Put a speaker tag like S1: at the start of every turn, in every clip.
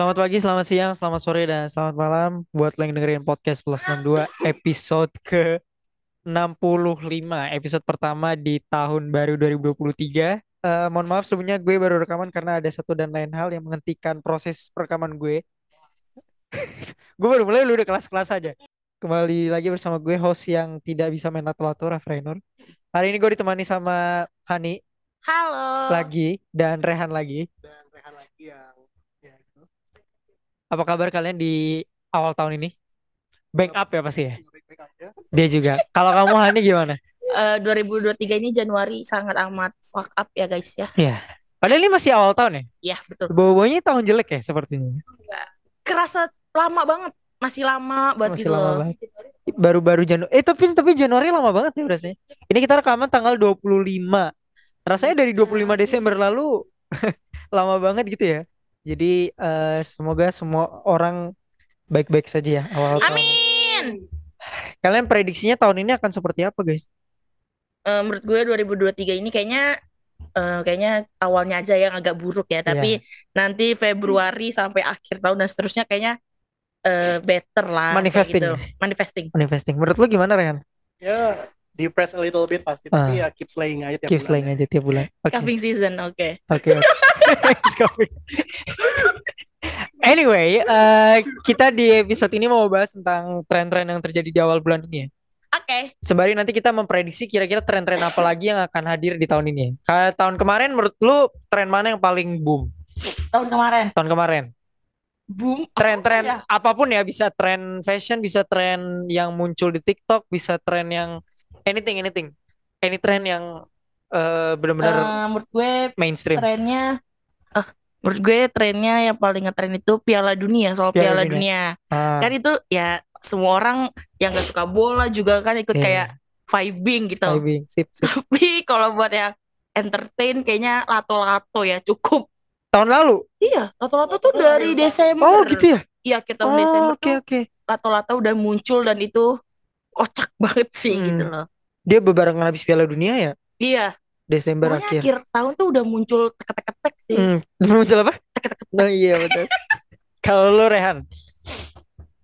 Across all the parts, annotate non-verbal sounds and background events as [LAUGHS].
S1: Selamat pagi, selamat siang, selamat sore, dan selamat malam. Buat lo yang dengerin podcast Plus 62 episode ke 65 episode pertama di tahun baru 2023 Eh mohon maaf sebelumnya gue baru rekaman karena ada satu dan lain hal yang menghentikan proses rekaman gue. [LAUGHS] Gue baru mulai lu udah kelas-kelas aja. Kembali lagi bersama gue host yang tidak bisa main lato-lato Rafrainur hari ini gue ditemani sama Hani
S2: Halo.
S1: lagi dan Rehan lagi.
S3: Dan Rehan lagi ya
S1: apa kabar kalian di awal tahun ini? Bank up ya pasti ya?
S3: Baik-baik aja
S1: dia juga. Kalau kamu Hani gimana?
S2: Eh, 2023 ini Januari sangat amat fuck up ya guys ya.
S1: ya padahal ini masih awal tahun ya?
S2: Iya betul.
S1: Bawa-bawanya tahun jelek ya sepertinya.
S2: Kerasa lama banget. Masih lama banget
S1: Masih
S2: gitu
S1: lama
S2: loh.
S1: banget. baru-baru Januari eh tapi tapi Januari lama banget ya rasanya. Ini kita rekaman tanggal 25 rasanya dari 25 Desember lalu [LAUGHS] lama banget gitu ya jadi eh, semoga semua orang baik-baik saja ya awal tahun
S2: Amin.
S1: kalian prediksinya tahun ini akan seperti apa guys
S2: Eh, menurut gue 2023 ini kayaknya eh, kayaknya awalnya aja yang agak buruk ya. Tapi nanti Februari sampai akhir tahun dan seterusnya kayaknya eh, better lah. kayak
S1: Manifesting.
S2: gitu. Manifesting.
S1: manifesting menurut lu gimana Rehan
S3: ya depress a little bit pasti
S1: Ah.
S3: tapi ya keep slaying aja tiap
S1: keep
S3: bulan
S1: slaying
S3: ya.
S1: aja tiap bulan [LAUGHS] oke
S2: Cuffing season, oke.
S1: Oke. oke. [LAUGHS] Scoffing. anyway, eh, kita di episode ini mau bahas tentang tren-tren yang terjadi di awal bulan ini ya.
S2: Oke.
S1: Sembari nanti kita memprediksi kira-kira tren-tren apa lagi yang akan hadir di tahun ini. ya. Kayak tahun kemarin menurut lu tren mana yang paling boom?
S2: Tahun kemarin.
S1: Tahun kemarin.
S2: Boom.
S1: Tren-tren
S2: ya?
S1: apa pun ya, bisa tren fashion, bisa tren yang muncul di TikTok, bisa tren yang anything anything. Any tren yang eh, benar-benar
S2: Eh, menurut gue
S1: mainstream.
S2: trennya ah menurut gue trennya yang paling ngetren itu Piala Dunia soal
S1: Piala
S2: Piala,
S1: Dunia.
S2: Dunia.
S1: Ah,
S2: kan itu ya semua orang yang gak suka bola juga kan ikut
S1: Iya.
S2: kayak vibing gitu
S1: vibing. Sip, sip.
S2: tapi kalau buat yang entertain kayaknya lato-lato ya cukup
S1: Tahun lalu.
S2: iya lato-lato tuh dari Desember
S1: Oh, gitu ya?
S2: iya akhir tahun
S1: Oh,
S2: Desember
S1: oke
S2: tuh
S1: oke.
S2: lato-lato udah muncul dan itu kocak banget sih
S1: Hmm.
S2: gitu loh
S1: Dia bebarengan habis Piala Dunia ya,
S2: iya
S1: Desember
S2: pokoknya
S1: akhir.
S2: akhir tahun tuh udah muncul tek-tek-tek sih
S1: Hmm, [LAUGHS] muncul apa?
S2: tek-tek
S1: Nah, iya betul. Kalau lu Rehan,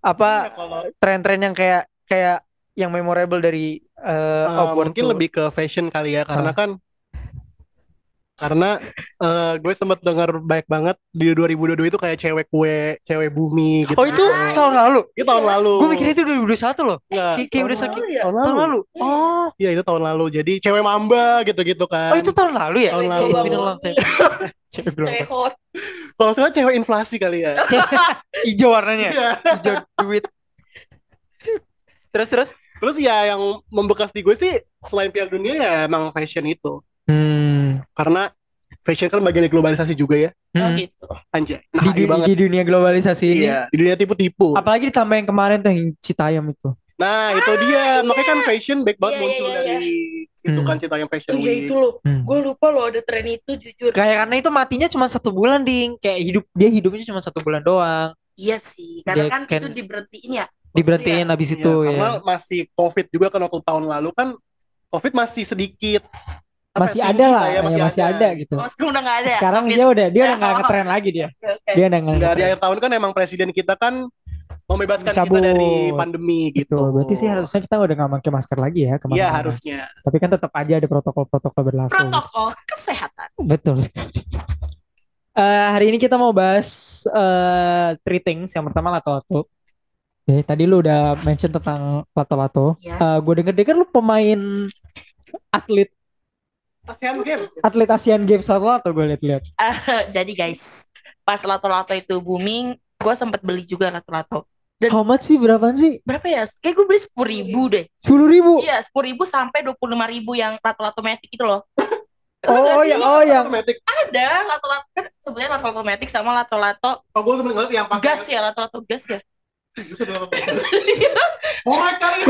S1: apa
S3: kalau
S1: tren-tren yang kayak kayak yang memorable dari eh,
S3: uh,
S1: Upward
S3: mungkin
S1: tuh?
S3: lebih ke fashion kali ya karena kan karena eh, gue sempat dengar baik banget di 2022 itu kayak cewek kue cewek bumi gitu
S1: Oh itu
S2: Ah,
S1: tahun lalu.
S3: itu tahun lalu
S1: Gue mikirnya itu 2021 loh.
S3: Nggak,
S1: Kayak, kayak
S3: tahun
S1: udah
S3: lalu.
S1: sakit.
S2: ya?
S3: tahun
S1: Tahun
S3: lalu
S1: lalu. Oh,
S3: iya itu tahun lalu jadi cewek mamba gitu-gitu kan
S1: oh itu tahun lalu ya?
S3: Tahun
S1: Kayak
S3: lalu.
S1: it's been a long time. Cewek belum.
S2: cewek hot
S3: kalau salah cewek inflasi kali ya [LAUGHS]
S1: Hijau warnanya.
S3: Iya.
S1: Hijau duit. Terus terus.
S3: terus ya yang membekas di gue sih selain Piala Dunia ya emang fashion itu
S1: Hmm.
S3: karena fashion kan bagian dari globalisasi juga ya
S2: oh
S1: Hmm.
S2: gitu
S3: anjay
S1: Di,
S3: nah
S1: du-
S3: banget
S1: di dunia globalisasi ini.
S3: iya di dunia tipu-tipu
S1: Apalagi ditambah yang kemarin tuh yang Citayam itu.
S3: Nah, itu dia. Makanya kan fashion baik banget
S2: Iya, iya,
S3: muncul
S2: iya,
S3: dari itu
S1: Hmm.
S3: kan cerita yang fashion
S2: oh iya
S3: week.
S2: itu loh
S1: Hmm.
S2: gue lupa loh ada tren itu jujur
S1: Kayak karena itu matinya cuma satu bulan ding. Kayak hidup dia hidupnya cuma satu bulan doang.
S2: Iya sih, karena
S1: Dia
S2: kan
S1: kan
S2: itu diberhentiin ya.
S1: Diberhentiin habis
S3: Iya,
S1: itu
S3: karena
S1: ya.
S3: masih COVID juga kan waktu tahun lalu kan COVID masih sedikit
S1: Masih ada lah,
S3: ya,
S1: ya, masih ada gitu.
S2: Oh, sekarang udah nggak ada. ya?
S1: Sekarang
S2: Covid.
S1: dia udah dia udah nggak
S2: Oh.
S1: ngetren lagi dia.
S2: Oke.
S1: Dia udah nggak ngetren.
S3: akhir tahun kan emang presiden kita kan membebaskan
S1: Cabut.
S3: kita dari pandemi gitu.
S1: Gitu. Berarti sih harusnya kita udah nggak pakai masker lagi ya ke mana
S3: Iya harusnya.
S1: Tapi kan tetap aja ada protokol-protokol berlaku.
S2: Protokol kesehatan.
S1: Betul sekali. [LAUGHS] Eh, hari ini kita mau bahas eh three things. Yang pertama lato-lato. Oke, tadi lu udah mention tentang lato-lato.
S2: Ya.
S1: Eh, gue denger-denger lu pemain atlet
S3: ASEAN Games.
S1: atlet Asian Games lato-lato gue liat-liat. [LAUGHS]
S2: Jadi guys, pas lato-lato itu booming, gue sempet beli juga lato-lato. Dan-
S1: How much sih? Berapaan sih?
S2: Berapa ya? Kayak gue beli sepuluh ribu deh.
S1: Sepuluh ribu.
S2: Iya, sepuluh ribu sampai dua puluh lima ribu yang lato-lato matic itu loh. [LAUGHS]
S1: Oh, oh, ya, oh yang
S3: Automatic.
S2: Ada lato-lato kan sebenarnya lato-lato matic sama lato-lato
S3: Oh, gue sempet ngeliat yang pakai
S2: gas ya, lato-lato gas ya.
S3: Korek kali.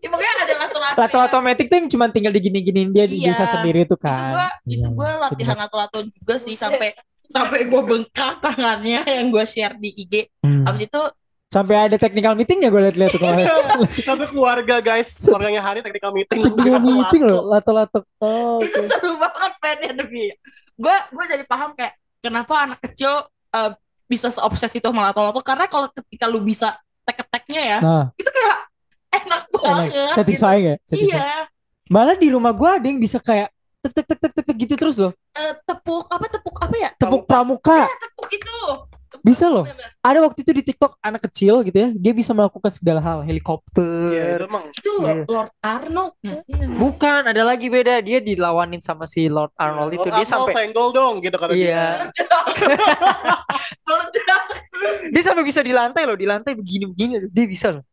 S2: Ya, pokoknya ada lato-lato.
S1: lato
S2: yang-
S1: otomatis tuh yang cuma tinggal digini-giniin dia di
S2: Iya.
S1: desa sendiri tuh
S2: itu
S1: kan.
S2: gua itu
S1: Iya,
S2: gua
S1: iya,
S2: latihan lato-lato juga sih sampai sampai gua bengkak tangannya yang gua share di IG
S1: Hmm.
S2: abis itu
S1: Sampai ada technical meeting ya gue liat-liat tuh [LAUGHS]
S3: keluarga guys, keluarganya hari technical meeting.
S1: technical
S3: Lato-lato.
S1: meeting loh, lato-lato. Oh, [LAUGHS]
S2: itu
S1: oke.
S2: seru banget pennya demi gua gua jadi paham kayak kenapa anak kecil eh, bisa seobses itu sama lato-lato karena kalau ketika lu bisa tek-teknya ya
S1: Nah,
S2: itu kayak enak banget
S1: enak. Satisfying ya?
S2: gitu.
S1: Satisfying.
S2: iya
S1: Malah di rumah gua ada yang bisa kayak tek tek tek tek tek, gitu terus loh.
S2: Eh, tepuk apa tepuk apa ya
S1: Tepuk pramuka.
S2: tepuk itu
S1: Bisa loh. Ada waktu itu di TikTok anak kecil gitu ya, dia bisa melakukan segala hal,
S3: Iya,
S1: helikopter.
S3: itu emang
S2: itu
S1: Iya.
S2: Lord Arnold sih?
S1: Bukan, ada lagi beda. Dia dilawanin sama si Lord Arnold itu.
S3: Lord
S1: Dia
S3: Arnold
S1: sampai
S3: senggol dong gitu kata
S1: Iya.
S3: dia.
S1: Sampai bisa di lantai loh, di lantai begini-begini dia bisa loh.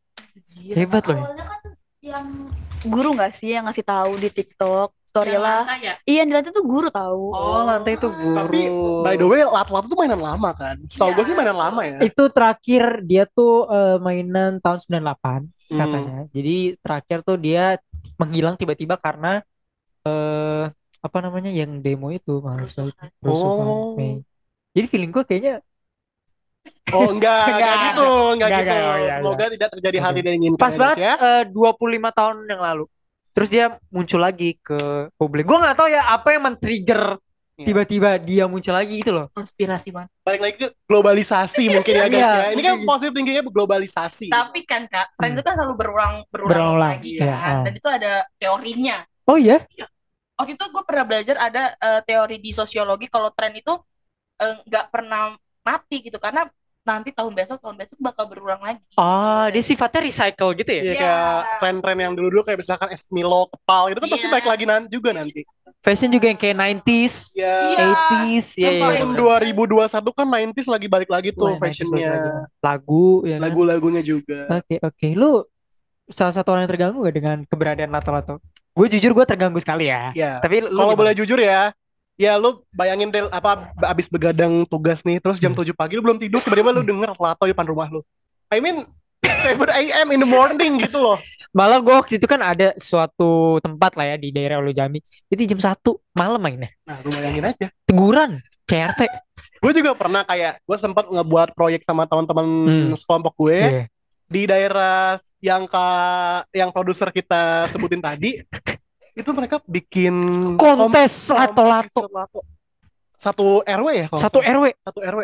S1: Hebat loh.
S4: Awalnya kan yang guru nggak sih yang ngasih tahu di TikTok
S2: Lantai ya?
S4: Iya di lantai tuh guru tahu.
S1: Oh, lantai itu guru.
S3: Tapi by the way lato-lato tuh mainan lama kan. Setahu gue
S2: Iya.
S3: sih mainan lama ya.
S1: itu terakhir dia tuh eh, mainan tahun 98
S3: Hmm.
S1: katanya. Jadi terakhir tuh dia menghilang tiba-tiba karena eh apa namanya yang demo itu mahasiswa
S3: Oh.
S1: Mei. Jadi feeling gue kayaknya
S3: Oh [LAUGHS] enggak, enggak,
S1: Enggak.
S3: gitu, enggak,
S1: Enggak,
S3: gitu.
S1: enggak, oh, iya,
S3: Semoga tidak terjadi hal tidak diinginkan.
S1: pas
S3: ya,
S1: banget
S3: ya.
S1: eh, 25 tahun yang lalu. Terus dia muncul lagi ke publik. Gue nggak tahu ya apa yang men-trigger
S3: Iya.
S1: tiba-tiba dia muncul lagi gitu loh.
S2: konspirasi banget
S3: Balik lagi ke globalisasi [LAUGHS] mungkin ya guys
S1: Iya.
S3: ya. Ini kan positif tingginya globalisasi.
S2: tapi kan kak tren
S1: Hmm.
S2: itu kan selalu berulang berulang,
S1: Berulang,
S2: lagi
S1: iya,
S2: kan
S1: ah.
S2: dan itu ada teorinya
S1: Oh iya?
S2: waktu itu gue pernah belajar ada eh, teori di sosiologi kalau tren itu eh, nggak pernah mati gitu karena nanti tahun besok tahun besok bakal berulang lagi
S1: Ah, dia sifatnya recycle gitu ya?
S3: Iya
S2: Iya.
S3: kayak tren-tren yang dulu-dulu kayak misalkan es Milo, kepal itu kan pasti
S2: Iya.
S3: balik lagi nanti juga nanti.
S1: Fashion juga yang kayak 90s,
S3: Ya.
S2: Iya.
S1: 80s, ya,
S2: Coba
S1: ya,
S2: yang
S1: betul.
S3: 2021 kan 90s lagi balik lagi tuh
S1: Wah, 90s
S3: fashionnya.
S1: Lagu, ya kan?
S3: Lagu-lagunya juga.
S1: Oke, oke. Lu salah satu orang yang terganggu gak dengan keberadaan lato-lato? Gue jujur gue terganggu sekali ya.
S3: Ya.
S1: Tapi lu
S3: Kalau boleh jujur ya, ya lu bayangin deh apa abis begadang tugas nih, terus jam
S1: Hmm.
S3: 7 pagi lu belum tidur, tiba-tiba lu denger lato di depan rumah lu. I mean 7 AM in the morning gitu loh.
S1: Malah gue waktu itu kan ada suatu tempat lah ya di daerah Ulu Jami. Itu jam 1 malam mainnya.
S3: Nah, lu bayangin aja.
S1: Teguran KRT.
S3: Gue juga pernah kayak gue sempat ngebuat proyek sama teman-teman
S1: Hmm.
S3: sekelompok gue
S1: Iya.
S3: di daerah yang ka yang produser kita sebutin tadi. [LAUGHS] Itu mereka bikin
S1: Kontes lato-lato.
S3: lato. Satu RW ya kalau
S1: Satu. RW.
S3: satu RW.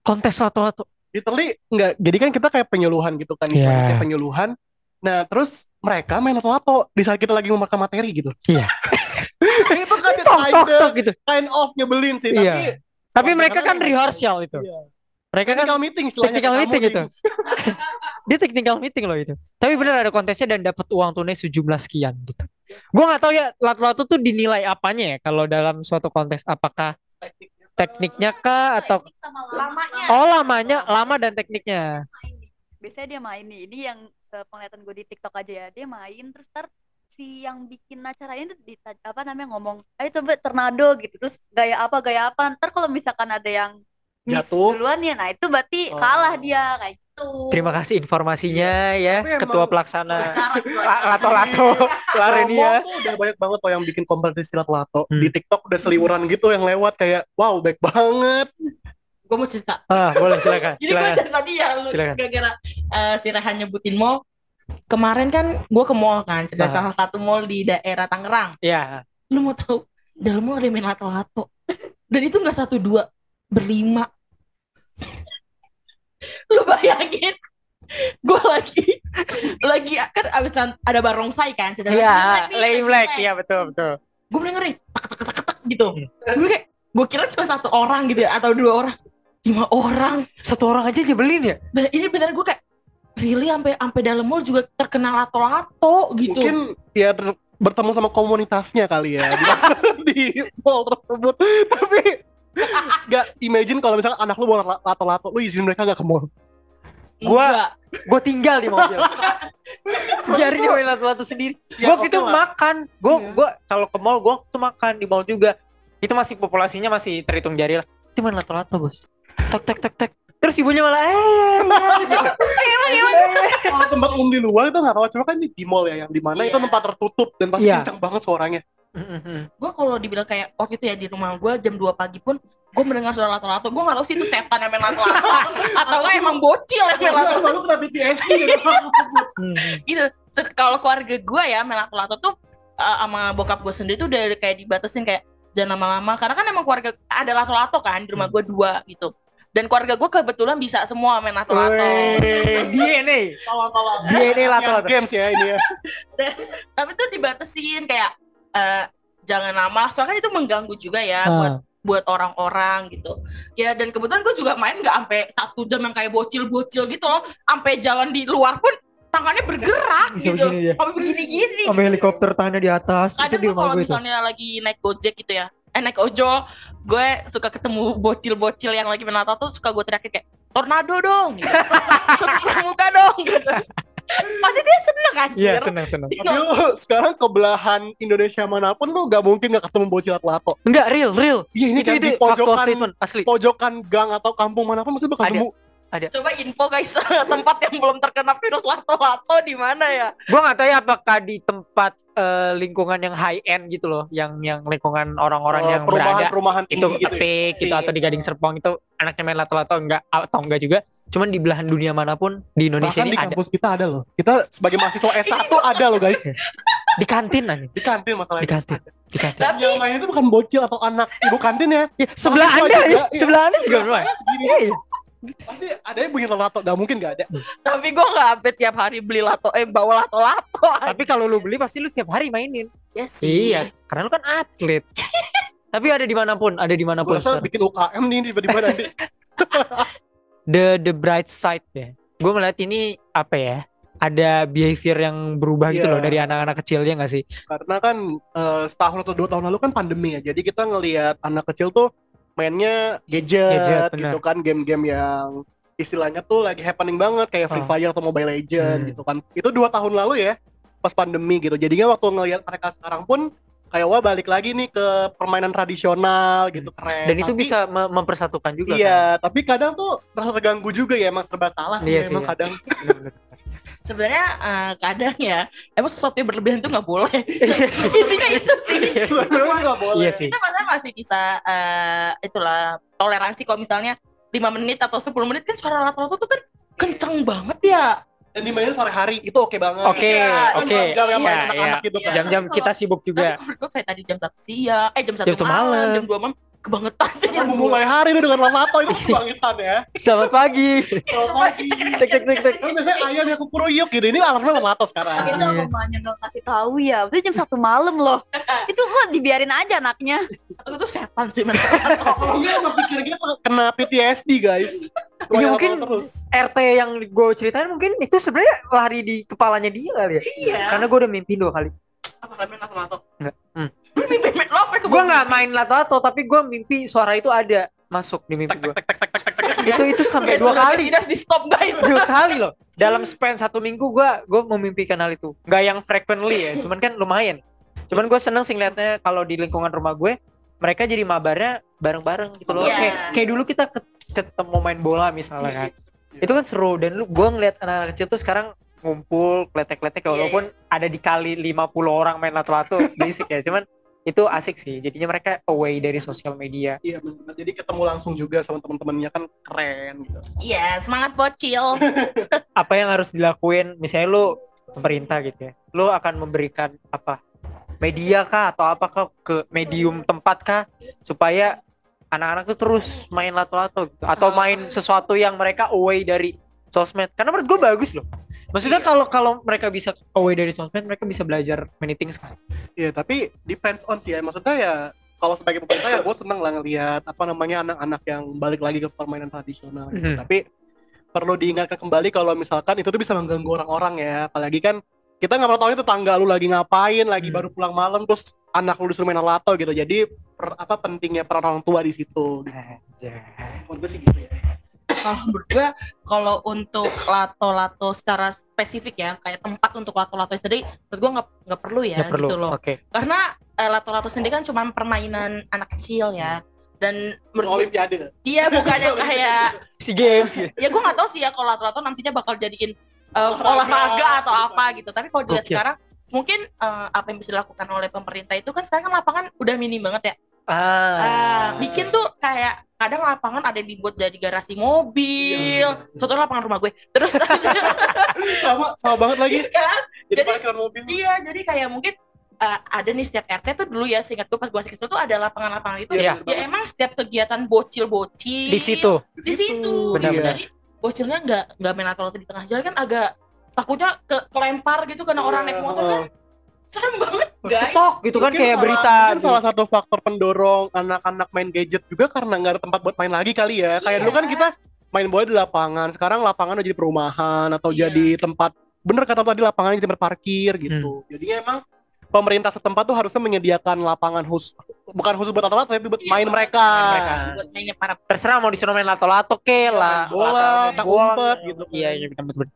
S1: Kontes lato-lato.
S3: literally nggak jadi kan kita kayak penyuluhan gitu kan
S1: Iya.
S3: istilahnya kayak penyuluhan nah terus mereka main lato di saat kita lagi memakan materi gitu
S1: Iya. [LAUGHS]
S3: itu kan [LAUGHS]
S1: Tok, tok, gitu.
S3: kind of nyebelin sih
S1: Iya.
S3: tapi
S1: Tapi mereka kan
S3: emang-
S1: rehearsal itu.
S3: Iya.
S1: Mereka kan
S3: meeting
S1: technical meeting
S3: kamu
S1: itu. [LAUGHS] Dia technical meeting loh itu. Tapi benar ada kontesnya dan dapat uang tunai sejumlah sekian gitu. Gua nggak tahu ya lato-lato tuh dinilai apanya ya kalau dalam suatu kontes apakah tekniknya kah atau
S2: Lamanya.
S1: oh lamanya lama dan tekniknya.
S4: Biasanya dia main nih. Ini yang sepenglihatan gue di TikTok aja ya. Dia main terus ntar si yang bikin acaranya itu di apa namanya ngomong, ayo coba tornado gitu. Terus gaya apa gaya apa. Ntar kalau misalkan ada yang miss
S3: Jatuh.
S4: duluan ya, nah itu berarti
S3: Oh.
S4: kalah dia kayak
S1: Terima kasih informasinya ya
S3: Tapi emang-
S1: ketua pelaksana
S2: gua- [LAUGHS]
S1: La- lato-lato Larenia.
S3: Tuh udah banyak banget loh yang bikin kompetisi lato
S1: Hmm.
S3: di TikTok udah seliweran gitu yang lewat kayak wow baik banget
S2: gue mau cerita
S1: Ah, boleh silakan. [LAUGHS]
S2: Jadi gue
S1: Silakan.
S2: dari tadi ya gara-gara eh, si Rehan nyebutin mall. Kemarin kan gue ke mall kan,
S1: Ah.
S2: salah satu mall di daerah Tangerang.
S1: Ya,
S2: Lu mau tahu dalam mall ada main lato-lato. [LAUGHS] Dan itu nggak satu dua, berlima. [LAUGHS] Lu bayangin, gue lagi lagi kan abis ada barongsai kan,
S1: Iya, lay black, ya betul betul.
S2: Gue dengerin tak tak tak tak tak gitu. Gue kayak gue kira cuma satu orang gitu ya atau dua orang, lima orang.
S1: Satu orang aja nyebelin ya.
S2: Bener- ini benar gue kayak really sampai sampai dalam mall juga terkenal lato-lato gitu.
S3: mungkin ya bertemu sama komunitasnya kali ya di, [LAUGHS] di mall tersebut tapi nggak imagine kalau misalnya anak lu bawa lato-lato lu izin mereka nggak ke mall
S1: Gua-. Gue tinggal di mobil. Biarin dia main lato-lato sendiri.
S3: Ya,
S1: gue waktu
S3: oke
S1: itu
S3: lah.
S1: makan. Gue
S3: Iya.
S1: gua kalau ke mall gue tuh makan di mall juga. Itu masih populasinya masih terhitung jari lah. Itu main lato-lato bos. Tek tek tek tek. Terus ibunya malah eh gitu.
S3: kalau tempat umum di luar itu nggak tahu cuma kan di, di mall ya yang di mana itu
S2: Iya.
S3: tempat tertutup dan pasti
S1: Iya.
S3: kencang banget suaranya
S2: Gue kalau dibilang kayak waktu itu ya di rumah gue jam 2 pagi pun gue mendengar suara lato-lato. Gue gak tahu sih itu setan yang main lato-lato [LAUGHS] atau enggak emang bocil yang main lato-lato.
S3: baru kena PTSD gitu
S2: gitu. Se- Kalau keluarga gue ya main lato-lato tuh uh, sama bokap gue sendiri tuh udah kayak dibatasin kayak jangan lama-lama karena kan emang keluarga ada lato-lato kan di rumah gue dua gitu dan keluarga gue kebetulan bisa semua main lato-lato
S1: DNA.
S3: Tolong-tolong.
S1: DNA tolong.
S3: Games ya ini ya.
S2: tapi tuh dibatasin kayak eh, jangan lama soalnya kan itu mengganggu juga ya
S1: Ah.
S2: buat buat orang-orang gitu ya dan kebetulan gue juga main nggak sampai satu jam yang kayak bocil-bocil gitu loh sampai jalan di luar pun tangannya bergerak
S1: Bisa
S2: gitu
S1: begini dia.
S2: sampai begini-gini
S1: Sampai helikopter tangannya di atas. Itu
S2: kadang gue
S1: rumah
S2: kalau
S1: gue itu.
S2: misalnya lagi naik gojek gitu ya eh naik ojol gue suka ketemu bocil-bocil yang lagi menata tuh suka gue teriakin kayak tornado dong gitu. [LAUGHS] muka dong gitu pasti dia seneng anjir
S1: Iya, senang senang.
S3: Tapi lu sekarang ke belahan Indonesia mana pun lu gak mungkin gak ketemu bocil lato.
S1: Enggak real, real.
S3: Iya ini
S1: itu
S3: kan
S1: itu
S3: di pojokan
S1: asli.
S3: pojokan gang atau kampung mana pun mesti bakal
S1: Ada.
S2: coba info guys [LAUGHS] tempat yang belum terkena virus lato-lato di mana ya
S1: Gua nggak tahu ya apakah di tempat eh, lingkungan yang high end gitu loh, yang yang lingkungan orang-orang
S3: Eh,
S1: yang berada
S3: perumahan-perumahan
S1: itu
S3: gitu. ya.
S1: Epic gitu
S3: Iya.
S1: atau di Gading Serpong itu anaknya main lato-lato enggak atau enggak juga. Cuman di belahan dunia mana pun di Indonesia
S3: Bahkan
S1: ini
S3: di
S1: ada
S3: kampus kita ada loh. Kita sebagai mahasiswa S1 ada loh guys.
S1: di kantin aja.
S3: Di kantin masalahnya.
S1: Di kantin. Di kantin.
S2: Tapi-
S3: Yang lain itu bukan bocil atau anak ibu kantin ya.
S1: Ya, sebelah Anda ya,
S3: iya.
S1: sebelah Anda juga.
S3: Gini,
S1: Iya.
S3: Pasti ada yang bunyi lato, gak mungkin gak ada.
S2: tapi gue nggak sampai tiap hari beli lato eh bawa lato-lato
S1: Tapi kalau lu beli pasti lu setiap hari mainin.
S2: ya sih
S1: Iya, karena lu kan atlet. [LAUGHS] Tapi ada di mana pun, ada
S3: Gue
S1: di
S3: mana pun.
S1: sekarang.
S3: bikin UKM nih tiba-tiba nanti. [LAUGHS]
S1: The the bright side ya. Gue melihat ini apa ya? Ada behavior yang berubah gitu
S3: Iya.
S1: loh dari anak-anak kecilnya nggak sih?
S3: Karena kan eh, setahun atau dua tahun lalu kan pandemi ya. Jadi kita ngelihat anak kecil tuh mainnya gadget,
S1: Gadget,
S3: gitu kan, game-game yang istilahnya tuh lagi happening banget kayak Free
S1: Oh.
S3: Fire atau Mobile Legend
S1: Hmm.
S3: gitu kan. Itu dua tahun lalu ya, pas pandemi gitu. Jadinya waktu ngelihat mereka sekarang pun kayak wah balik lagi nih ke permainan tradisional gitu keren.
S1: Dan itu
S3: Tapi-
S1: bisa me- mempersatukan juga kan.
S3: Iya, tapi kadang tuh merasa terganggu juga ya, emang serba salah sih
S1: Iya sih,
S3: emang
S1: iya.
S3: kadang. [LAUGHS]
S2: Sebenarnya eh, kadang ya emang sesuatu yang berlebihan tuh nggak boleh [LAUGHS]
S1: Iya
S2: intinya itu sih
S1: Iya sih.
S3: Sebenarnya nggak boleh.
S1: Iya sih.
S2: kita masalah masih bisa eh, itulah toleransi kalau misalnya 5 menit atau 10 menit kan suara lato-lato tuh kan kenceng banget ya
S3: Dan dimainin sore hari itu oke banget.
S1: Oke,
S2: Iya,
S3: Kan
S1: oke.
S3: anak-anak
S1: iya.
S3: gitu kan.
S1: Jam-jam kita sibuk
S2: tapi
S1: juga.
S2: menurut gue kayak tadi jam 1 siang eh jam 1
S1: Jam satu
S2: malam,
S1: malam.
S2: jam 2 malam kebangetan sih
S3: Kita memulai hari itu dengan lalato itu kebangetan ya.
S1: Selamat pagi.
S3: Selamat pagi.
S1: Tek tek tek tek.
S3: Kan biasanya ayam yang kukuruyuk gitu. Ini alarmnya lalato sekarang.
S4: itu
S1: Iya.
S4: mamanya nggak kasih tahu ya itu jam satu malam loh [LAUGHS] itu mah dibiarin aja anaknya
S2: itu tuh setan sih men
S3: Kalau enggak emang pikir-pikir kena PTSD guys. [LAUGHS]
S1: Iya,
S3: Banyak
S1: mungkin
S3: terus.
S1: RT yang gue ceritain mungkin itu sebenarnya lari di kepalanya dia kali ya.
S2: iya
S1: Karena gue udah mimpi dua kali.
S2: apa ramen lato-lato
S1: Enggak. Hmm.
S2: Mimpi
S1: Gue nggak main lato-lato tapi gue mimpi suara itu ada masuk di mimpi gue. itu itu sampai dua kali.
S2: di stop guys.
S1: Dua kali loh. Dalam span satu minggu gue gue memimpikan hal itu. Nggak yang frequently ya cuman kan lumayan. Cuman gue seneng sih ngeliatnya kalau di lingkungan rumah gue mereka jadi mabarnya bareng-bareng gitu loh.
S2: Iya.
S1: kayak kayak dulu kita ke- ketemu main bola misalnya kan. Itu kan seru dan lu gue ngeliat anak-anak kecil tuh sekarang ngumpul kletek-kletek
S2: Iya,
S1: walaupun ada dikali 50 orang main lato-lato basic ya. Cuman itu asik sih. Jadinya mereka away dari sosial media.
S3: Iya benar. Jadi ketemu langsung juga sama teman-temannya kan keren gitu.
S2: iya semangat bocil [LAUGHS]
S1: apa yang harus dilakuin? Misalnya lu pemerintah gitu ya. Lu akan memberikan apa? Media kah atau apakah ke medium tempat kah? Supaya anak-anak tuh terus main lato-lato gitu. atau main sesuatu yang mereka away dari sosmed. Karena menurut gue bagus loh maksudnya kalau kalau mereka bisa away dari sosmed mereka bisa belajar many things kan
S3: Iya, tapi depends on sih ya. Maksudnya ya kalau sebagai pemerintah ya gue seneng lah ngelihat apa namanya anak-anak yang balik lagi ke permainan tradisional. gitu.
S1: Mhm.
S3: Tapi perlu diingatkan kembali kalau misalkan itu tuh bisa mengganggu orang-orang ya. Apalagi kan kita nggak pernah tahu itu tetangga lu lagi ngapain, lagi
S1: Hmm.
S3: baru pulang malam terus anak lu disuruh main lato gitu. Jadi per- apa pentingnya peran orang tua di situ. Gitu. Menurut gue sih gitu ya.
S2: Kalau menurut gue kalau untuk lato-lato secara spesifik ya kayak tempat untuk lato-lato sendiri menurut gue nggak nggak perlu ya
S1: Nggak perlu
S2: gitu loh.
S1: oke.
S2: Karena eh, lato-lato sendiri kan cuma permainan anak kecil ya. Dan menurut gue
S3: Olimpiade.
S2: dia bukan yang kayak
S1: si games [LAUGHS] gitu.
S2: Ya gue nggak tahu sih ya kalau lato-lato nantinya bakal jadiin eh,
S3: Olahraga,
S2: atau apa gitu. Tapi kalau dilihat
S1: Gokil.
S2: sekarang mungkin eh, apa yang bisa dilakukan oleh pemerintah itu kan sekarang kan lapangan udah minim banget ya
S1: ah
S2: Ah, bikin tuh kayak kadang lapangan ada yang dibuat jadi garasi mobil.
S3: Iya.
S2: Suatu lapangan rumah gue. Terus [LAUGHS]
S3: sama sama banget lagi.
S2: kan?
S3: Jadi
S2: Jadi-
S3: parkiran mobil.
S2: iya, jadi kayak mungkin eh, ada nih setiap RT tuh dulu ya seingat gue pas gue masih kecil tuh ada lapangan-lapangan itu
S1: Iya.
S2: ya emang setiap kegiatan bocil-bocil
S1: Di situ.
S2: di situ
S1: Benar-benar.
S2: jadi bocilnya nggak nggak main atau di tengah jalan kan agak takutnya ke kelempar gitu karena orang
S3: Iya,
S2: naik motor kan serem banget guys
S1: Ketok gitu kan
S3: Mungkin
S1: kayak
S3: salah-
S1: berita.
S3: mungkin salah satu faktor pendorong anak-anak main gadget juga karena nggak ada tempat buat main lagi kali ya kayak dulu kan
S2: Iya.
S3: kita main bola di lapangan sekarang lapangan udah jadi perumahan atau
S2: Iya.
S3: jadi tempat bener kata tadi lapangan jadi tempat parkir
S1: Hmm.
S3: gitu jadinya emang pemerintah setempat tuh harusnya menyediakan lapangan khusus bukan khusus buat atlet tapi buat
S2: Iya,
S3: main mereka
S1: mereka.
S2: buat mainnya para
S1: terserah mau disuruh main lato-lato ke lah
S3: main bola, tak umpet gitu kan.
S1: iya iya benar benar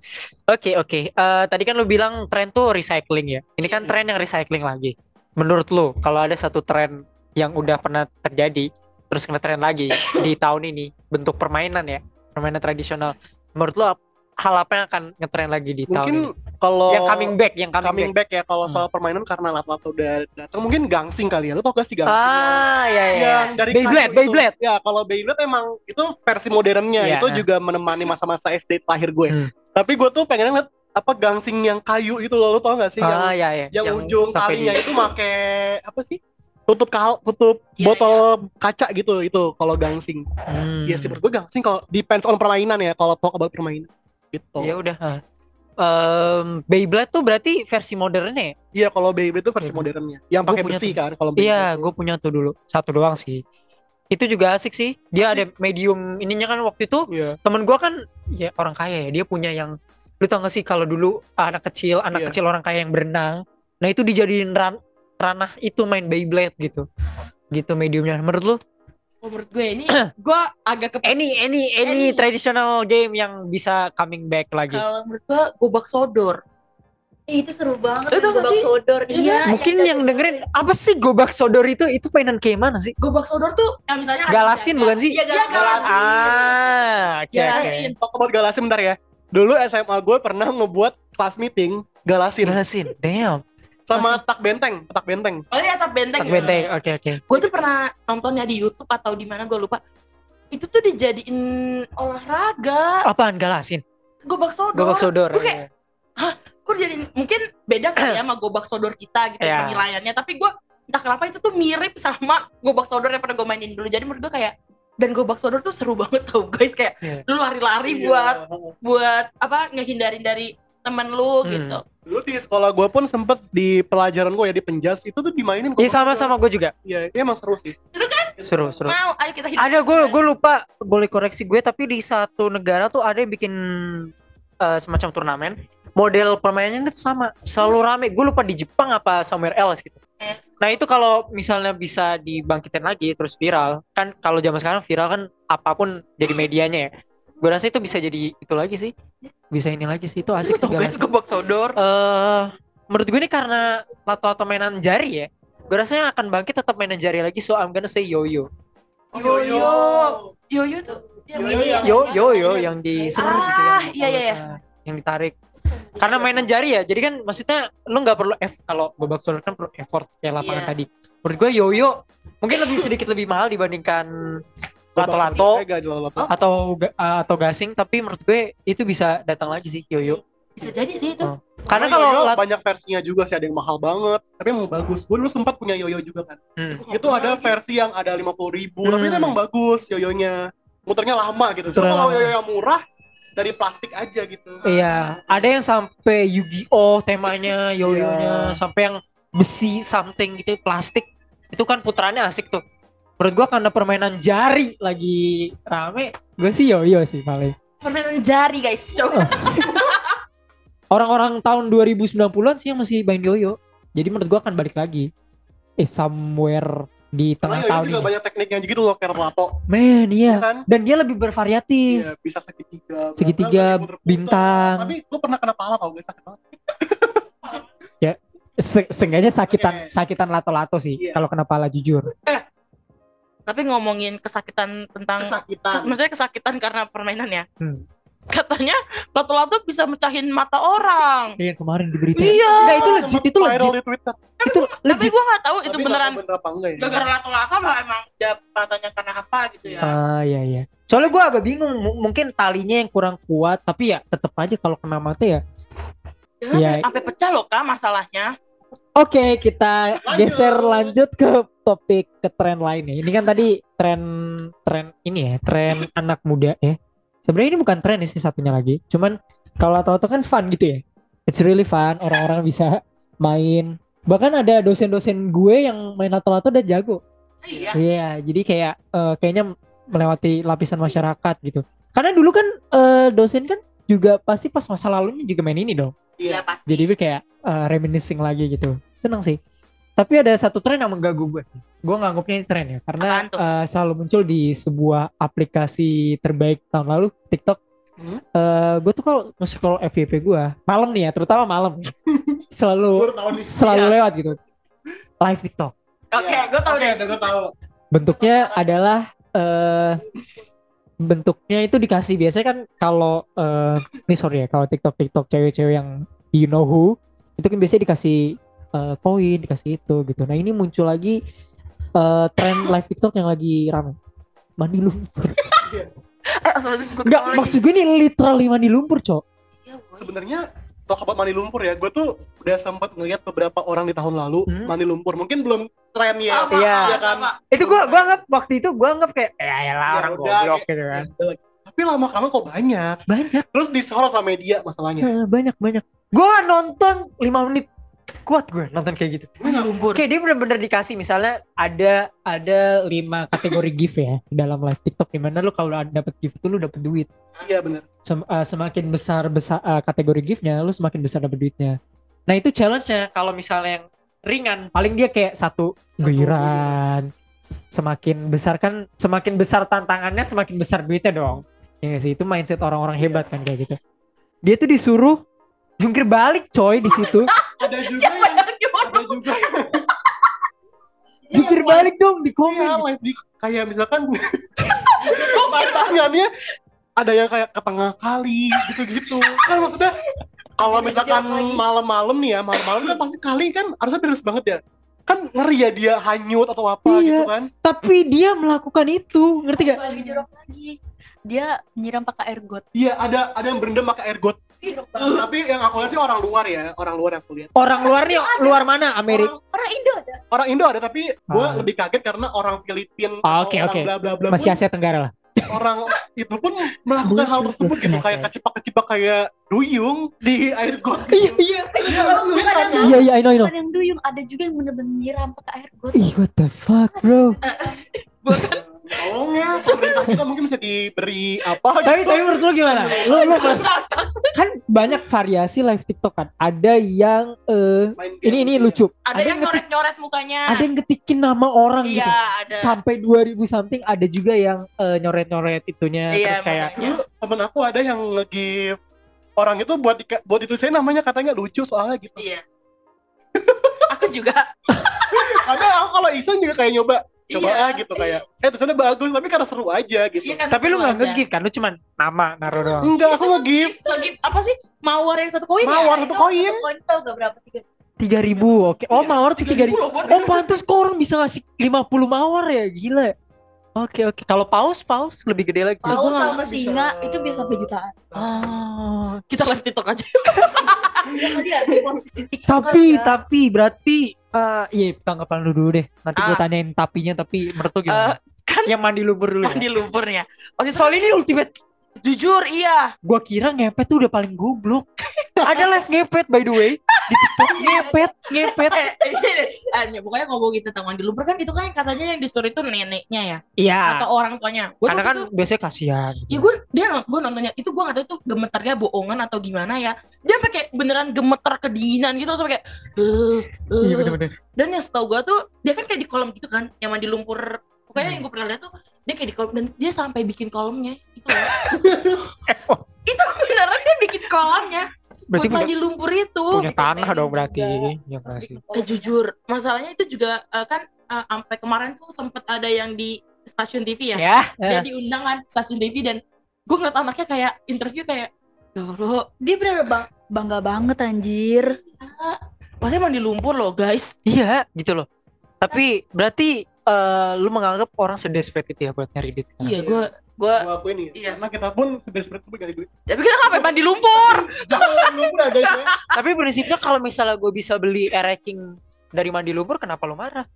S1: oke oke Eh, tadi kan lu bilang tren tuh recycling ya ini kan
S3: Iya.
S1: tren yang recycling lagi menurut lu kalau ada satu tren yang udah pernah terjadi terus ngetren lagi di tahun ini bentuk permainan ya permainan tradisional menurut lu hal apa yang akan ngetren lagi di tahun ini
S3: mungkin kalau
S1: yang coming back yang coming,
S3: coming
S1: back.
S3: back ya kalau
S1: Hmm.
S3: soal permainan karena lato-lato udah datang mungkin gangsing kali ya lu tau gak sih gangsing
S1: ah ya ya
S3: yang dari
S1: Beyblade. Beyblade
S3: Ya, kalau Beyblade emang itu versi modernnya
S1: Iya.
S3: itu juga menemani masa-masa SD terakhir gue.
S1: Hmm.
S3: Tapi gue tuh pengen ngeliat apa gangsing yang kayu itu loh, lu tau gak sih
S1: ah
S3: yang
S1: ya ya
S3: yang, ujung
S1: sampai
S3: talinya
S1: di-
S3: itu make apa sih? Tutup kal tutup
S2: Iya,
S3: botol kaca gitu itu kalau gangsing.
S1: Hmm.
S3: Iya sih menurut gue gangsing kalau depends on permainan ya kalau talk about permainan. Gitu.
S1: ya udah ah. Em, Beyblade tuh berarti versi modernnya ya?
S3: Iya kalau Beyblade itu versi
S1: Beyblade.
S3: modernnya. Yang pakai besi
S1: tuh.
S3: kan kalau
S1: Iya, gue punya tuh dulu satu doang sih. Itu juga asik sih. Dia ada medium ininya kan waktu itu
S3: Iya.
S1: temen gue kan ya orang kaya ya. Dia punya yang lu tau gak sih kalau dulu anak kecil anak
S3: Iya.
S1: kecil orang kaya yang berenang. Nah itu dijadiin ran ranah itu main Beyblade gitu. Gitu mediumnya. Menurut lu?
S2: Oh, menurut gue ini [CLEARS THROAT] gue agak ke
S1: Any any any,
S2: Any.
S1: traditional game yang bisa coming back lagi.
S2: kalau menurut gue gobak sodor
S4: Ih, itu seru banget
S2: Itu
S4: gobak
S2: sih?
S4: sodor
S2: Iya,
S4: iya
S1: Mungkin yang dengerin apa sih gobak sodor itu? Itu mainan kayak mana sih?
S2: gobak sodor tuh yang misalnya
S1: Galasin bukan sih?
S2: Iya,
S4: Iya,
S2: galasin.
S1: Ah, oke oke.
S2: Galasin.
S3: Talk about galasin bentar ya. Dulu SMA gue pernah ngebuat class meeting galasin
S1: Galasin, damn.
S3: Sama tak benteng, petak benteng.
S2: Oh iya, tak benteng.
S1: Tak benteng, oke oke.
S2: Gue tuh pernah nontonnya di YouTube atau di mana gue lupa. Itu tuh dijadiin olahraga.
S1: Apaan galasin?
S2: Gobak sodor.
S1: Gobak sodor.
S2: Gue kayak, Gue jadi mungkin beda kali ya [CLEARS THROAT] sama gobak sodor kita gitu
S1: Iya.
S2: penilaiannya. Tapi gue entah kenapa itu tuh mirip sama gobak sodor yang pernah gue mainin dulu. Jadi menurut gue kayak dan gobak sodor tuh seru banget tau guys kayak
S1: Iya.
S2: lu lari-lari
S3: Iya.
S2: buat buat apa ngehindarin dari temen lu
S1: Hmm.
S2: gitu.
S3: Dulu di sekolah gue pun sempet di pelajaran gue ya di penjas itu tuh dimainin.
S1: Iya sama sama gue juga.
S3: Iya, ini emang seru sih.
S1: Seru seru.
S2: Mau, ayo kita hidup.
S1: Ada gue gue lupa boleh koreksi gue tapi di satu negara tuh ada yang bikin eh, semacam turnamen model permainannya itu sama selalu rame gue lupa di Jepang apa somewhere else gitu
S2: Eh.
S1: nah itu kalau misalnya bisa dibangkitin lagi terus viral kan kalau zaman sekarang viral kan apa pun jadi medianya ya gue rasa itu bisa jadi itu lagi sih bisa ini lagi sih itu
S2: Seru
S1: asik [LAUGHS] sih
S2: guys gobak sodor.
S1: eh menurut gue ini karena lato atau mainan jari ya gue rasanya akan bangkit tetap mainan jari lagi so I'm gonna say yo-yo
S2: Yo-yo. Yo-yo tuh yang
S3: Yo-yo
S2: ini
S3: yang-
S1: yo yo yo yang di ser
S2: Ah,
S1: gitu yang
S2: iya, iya, iya.
S1: yang ditarik karena mainan jari ya jadi kan maksudnya lu nggak perlu F kalau babak sodor kan perlu effort kayak lapangan
S2: Iya.
S1: tadi menurut gue yo-yo mungkin lebih sedikit lebih mahal dibandingkan
S3: Eh, ada lato.
S1: atau ah, atau gasing tapi menurut gue itu bisa datang lagi sih yo-yo
S2: bisa jadi sih itu.
S1: Oh. karena kalau
S3: yoyo
S1: lat-
S3: banyak versinya juga sih ada yang mahal banget, tapi emang bagus. Gue dulu sempat punya yoyo juga kan.
S1: Hmm.
S3: Itu ada versi yang ada lima puluh ribu, tapi itu
S1: Hmm.
S3: emang bagus yoyonya. Muternya lama gitu. Cuma kalau yoyo yang murah dari plastik aja gitu.
S1: Iya, ada yang sampai Yu-Gi-Oh temanya, yoyonya,
S3: Iya.
S1: sampai yang besi something gitu, plastik. Itu kan putarannya asik tuh. Menurut gua karena permainan jari lagi rame, gue sih yoyo sih paling.
S2: Permainan jari guys. Coba.
S1: Orang-orang tahun 2090-an sih yang masih main yoyo. Jadi menurut gua akan balik lagi. Eh somewhere di tengah
S3: Karena
S1: tahun
S3: juga
S1: ini.
S3: banyak tekniknya gitu loh, kayak lato.
S1: Men,
S3: Iya
S1: iya.
S3: kan?
S1: Dan dia lebih bervariatif.
S3: Iya, bisa segitiga.
S1: Segitiga,
S3: muter-muter.
S1: bintang.
S3: Tapi gue pernah kena pala tau gue sakit banget.
S1: Se seenggaknya sakitan
S3: Oke.
S1: sakitan lato-lato sih
S3: Iya.
S1: kalau kena pala jujur.
S2: Tapi ngomongin kesakitan tentang
S3: Kesakitan.
S2: maksudnya kesakitan karena permainan ya.
S1: Hmm.
S2: Katanya lato-lato bisa mecahin mata orang.
S1: Iya kemarin di berita.
S2: Iya.
S1: Enggak itu legit, itu
S3: Viral
S1: legit.
S3: di Twitter.
S1: Itu
S2: Tapi
S1: legit.
S2: gua nggak tahu itu
S3: Tapi nggak
S2: beneran
S3: tahu bener apa enggak ya.
S2: gara-gara lato-lato apa emang jawab matanya karena apa gitu ya.
S1: Ah iya iya. Soalnya gue agak bingung, mu- mungkin talinya yang kurang kuat, tapi ya tetap aja kalau kena mata ya. Iya.
S2: sampai pecah loh kak masalahnya.
S1: Oke, kita
S3: Lanjut.
S1: geser lanjut ke topik ke tren lain ya. Ini kan tadi tren tren ini ya, tren anak muda ya. Sebenarnya ini bukan tren sih satunya lagi. Cuman kalau atau kan fun gitu ya. It's really fun. Orang-orang bisa main. Bahkan ada dosen-dosen gue yang main lato-lato udah jago.
S2: Iya.
S1: Iya, jadi kayak eh, kayaknya melewati lapisan masyarakat gitu. Karena dulu kan eh, dosen kan juga pasti pas masa lalunya juga main ini dong.
S2: Iya pasti.
S1: Jadi gue kayak eh, reminiscing lagi gitu. Seneng sih. Tapi ada satu tren yang mengganggu gue sih. Gue nganggapnya ini tren ya. Karena eh, selalu muncul di sebuah aplikasi terbaik tahun lalu, TikTok.
S3: Hmm?
S1: Eh, gue tuh kalau scroll FYP gue, malam nih ya, terutama malam. [LAUGHS] selalu selalu
S2: Iya.
S1: lewat gitu. Live TikTok.
S2: Oke, gue tau
S3: Oke,
S2: deh.
S3: gue tahu.
S1: bentuknya adalah eh bentuknya itu dikasih. Biasanya kan kalau eh ini sorry ya kalau TikTok TikTok cewek-cewek yang you know who itu kan biasanya dikasih eh, koin dikasih itu gitu. Nah ini muncul lagi eh tren live TikTok yang lagi ramai mandi lumpur. [LAUGHS] Enggak maksud gue ini literally mandi lumpur cok.
S3: Sebenarnya talk about mandi lumpur ya, gue tuh udah sempat ngeliat beberapa orang di tahun lalu
S1: Hmm.
S3: mandi lumpur. Mungkin belum tren ya.
S2: Sama,
S1: Iya.
S3: Iya kan?
S2: sama.
S1: itu gua gua anggap waktu itu gua anggap kayak ya ya lah
S3: Ya
S1: orang
S3: udah,
S1: goblok gitu kan
S3: Tapi lama kelamaan kok banyak.
S1: banyak
S3: Terus disorot sama media masalahnya.
S1: eh, banyak banyak gua nonton 5 menit kuat gue nonton kayak gitu.
S2: Lumpur.
S1: Oke dia bener-bener dikasih misalnya ada ada lima kategori gift ya di dalam live TikTok di mana lu kalau ada dapet gift itu lu dapet duit.
S3: Iya benar.
S1: Sem- eh, semakin besar besar eh, kategori giftnya lu semakin besar dapet duitnya. Nah itu challenge-nya kalau misalnya yang ringan paling dia kayak satu guyuran S- semakin besar kan semakin besar tantangannya semakin besar duitnya dong. Ya nggak sih? Itu mindset orang-orang hebat kan kayak gitu. Dia tuh disuruh jungkir balik coy di situ [LAUGHS] [LAUGHS]
S3: Ada juga yang [LAUGHS] ada juga
S1: jungkir balik dong di
S3: Iya,
S1: komen
S3: live di kayak misalkan [LAUGHS] tantangannya ada yang kayak ke tengah kali gitu-gitu. Kan maksudnya kalau misalkan malam-malam nih ya, malam-malam kan pasti kali kan harusnya beres banget ya. Kan ngeri ya dia hanyut atau apa
S1: Iya.
S3: gitu kan.
S1: tapi dia melakukan itu ngerti gak
S4: lagi. Dia nyiram pakai air got.
S3: Iya, ada ada yang berendam pakai air got. Tapi yang aku lihat sih orang luar ya, orang luar yang aku lihat.
S1: orang luar nih luar mana Amerika
S3: Orang,
S4: Orang Indo ada.
S3: orang Indo ada tapi gue
S1: Ah.
S3: lebih kaget karena orang Filipin
S1: Ah, oke,
S3: orang
S1: oke.
S3: bla bla bla
S1: masih Asia Tenggara lah
S3: orang itu pun melakukan hal tersebut gitu kayak kecipak-kecipak kayak duyung di air got.
S1: iya iya
S3: Iya, lihat kan?
S1: iya iya I know I know
S4: Bukan yang duyung, ada juga yang bener-bener nyiram pakai air got.
S1: ih what the fuck bro
S3: Tolong ya, pemerintah kita mungkin bisa diberi apa
S1: tapi
S3: gitu.
S1: tapi menurut lu gimana lu lu merasa- kan banyak variasi live TikTok kan ada yang eh
S3: game
S1: ini ini
S3: gitu ya.
S1: lucu
S2: Ada
S1: Ada
S2: yang
S1: yang ngetik-
S2: nyoret-nyoret mukanya.
S1: ada yang ngetikin nama orang
S2: Iya,
S1: gitu
S2: ada.
S1: sampai 2000 something ada juga yang eh, nyoret-nyoret itunya
S2: Iya,
S1: terus kayak
S2: makanya.
S3: Dulu temen aku ada yang lagi orang itu buat di, buat ditulisin namanya katanya lucu soalnya gitu.
S2: Iya. Aku juga. [LAUGHS]
S3: Ada aku kalau iseng juga kayak nyoba coba
S2: Iya.
S3: ah gitu kayak eh tulisannya bagus tapi karena seru aja gitu.
S2: Iya kan,
S1: tapi lu nggak
S2: aja.
S1: nge-give kan lu cuman nama naruh doang
S3: Enggak, aku nge-give
S2: Lagi apa sih? Mawar yang satu koin
S3: mawar
S2: ya?
S3: satu koin.
S4: Koin tau gak berapa tiga?
S1: tiga ribu oke oh
S3: Iya,
S1: mawar tuh tiga ribu
S2: 3.000 loh, Bon.
S1: oh pantas kok orang bisa ngasih 50 mawar ya gila oke oke kalau paus paus lebih gede lagi
S4: Paus sama
S3: bisa.
S4: singa itu bisa sampai jutaan.
S1: oh
S2: Kita live TikTok aja.
S4: Iya
S1: tapi tapi berarti eh iya tanggapan lu dulu deh nanti gue
S2: Ah.
S1: tanyain tapinya tapi menurut lu gimana
S2: Eh, kan
S1: yang mandi lumpur dulu ya
S2: mandi lumpurnya. Waktu itu
S1: soal ini ultimate
S2: jujur iya.
S1: gua kira ngepet tuh udah paling goblok [LAUGHS] ada live ngepet by the way di TikTok ngepet ngepet [LAUGHS]
S2: Eh, eh, pokoknya ngomongin tentang mandi lumpur kan itu kan katanya yang di story itu neneknya ya
S1: iya
S2: atau orang tuanya. Gua
S1: karena kan
S2: itu-
S1: biasanya kasihan
S2: Ya gue dia gue nontonnya itu gue gak tahu itu gemetarnya bohongan atau gimana ya. Dia pakai beneran gemetar kedinginan gitu terus kayak eh, eh.
S1: iya bener-bener
S2: Dan yang setahu gue tuh dia kan kayak di kolam gitu kan, yang mandi lumpur. Pokoknya yang gue pernah lihat tuh dia kayak di kolam dan dia sampai bikin kolamnya itu [LAUGHS] itu beneran dia bikin kolamnya
S1: berarti
S2: buat
S1: punya,
S2: mandi lumpur itu.
S1: punya tanah dong berarti. ya
S2: Eh jujur, masalahnya itu juga eh, kan eh, sampai kemarin tuh sempet ada yang di stasiun TV ya.
S1: ya?
S2: Dia diundang kan stasiun TV dan gue ngeliat anaknya kayak interview kayak ya Allah,
S4: Dia bener bang bangga banget anjir.
S2: Masnya mandi lumpur loh guys.
S1: iya gitu loh. Tapi berarti eh, lu menganggap orang sedesperate itu ya buat nyari duit. sekarang?
S2: Iya, gue gue
S3: Gua akuin nih,
S2: Iya.
S3: karena kita pun sedesperate itu nyari duit.
S2: tapi kita ngapain mandi lumpur? [LAUGHS]
S3: Jangan lupa dah guys ya. [LAUGHS]
S1: Tapi prinsipnya kalau misalnya gue bisa beli ereking dari mandi lumpur, kenapa lu marah?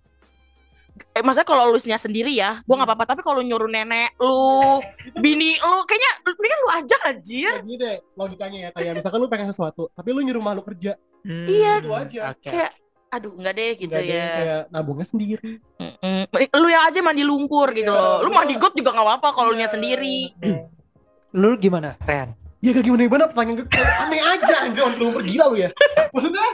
S2: Eh, maksudnya kalau lu nya sendiri ya, gue nggak apa-apa. Tapi kalau nyuruh nenek lu, [LAUGHS] bini lu, kayaknya mendingan lu aja anjir.
S3: Ya gini deh, logikanya ya kayak misalkan lu pengen sesuatu, tapi lu nyuruh makhluk kerja.
S2: Iya.
S3: Itu aja.
S1: Oke.
S2: Kayak, aduh nggak deh gitu
S3: Nggak ada yang
S2: ya.
S3: kayak nabungnya sendiri.
S2: Mm-mm. Lu yang aja mandi lumpur gitu
S3: Iya.
S2: loh. Lu mandi got juga nggak apa-apa kalau lu nya
S3: Iya.
S2: sendiri. [CLEARS THROAT]
S1: Lu gimana, Ren?
S3: Ya gak gimana gimana pertanyaan gue aneh aja anjir lu gila lu ya. [LAUGHS] Maksudnya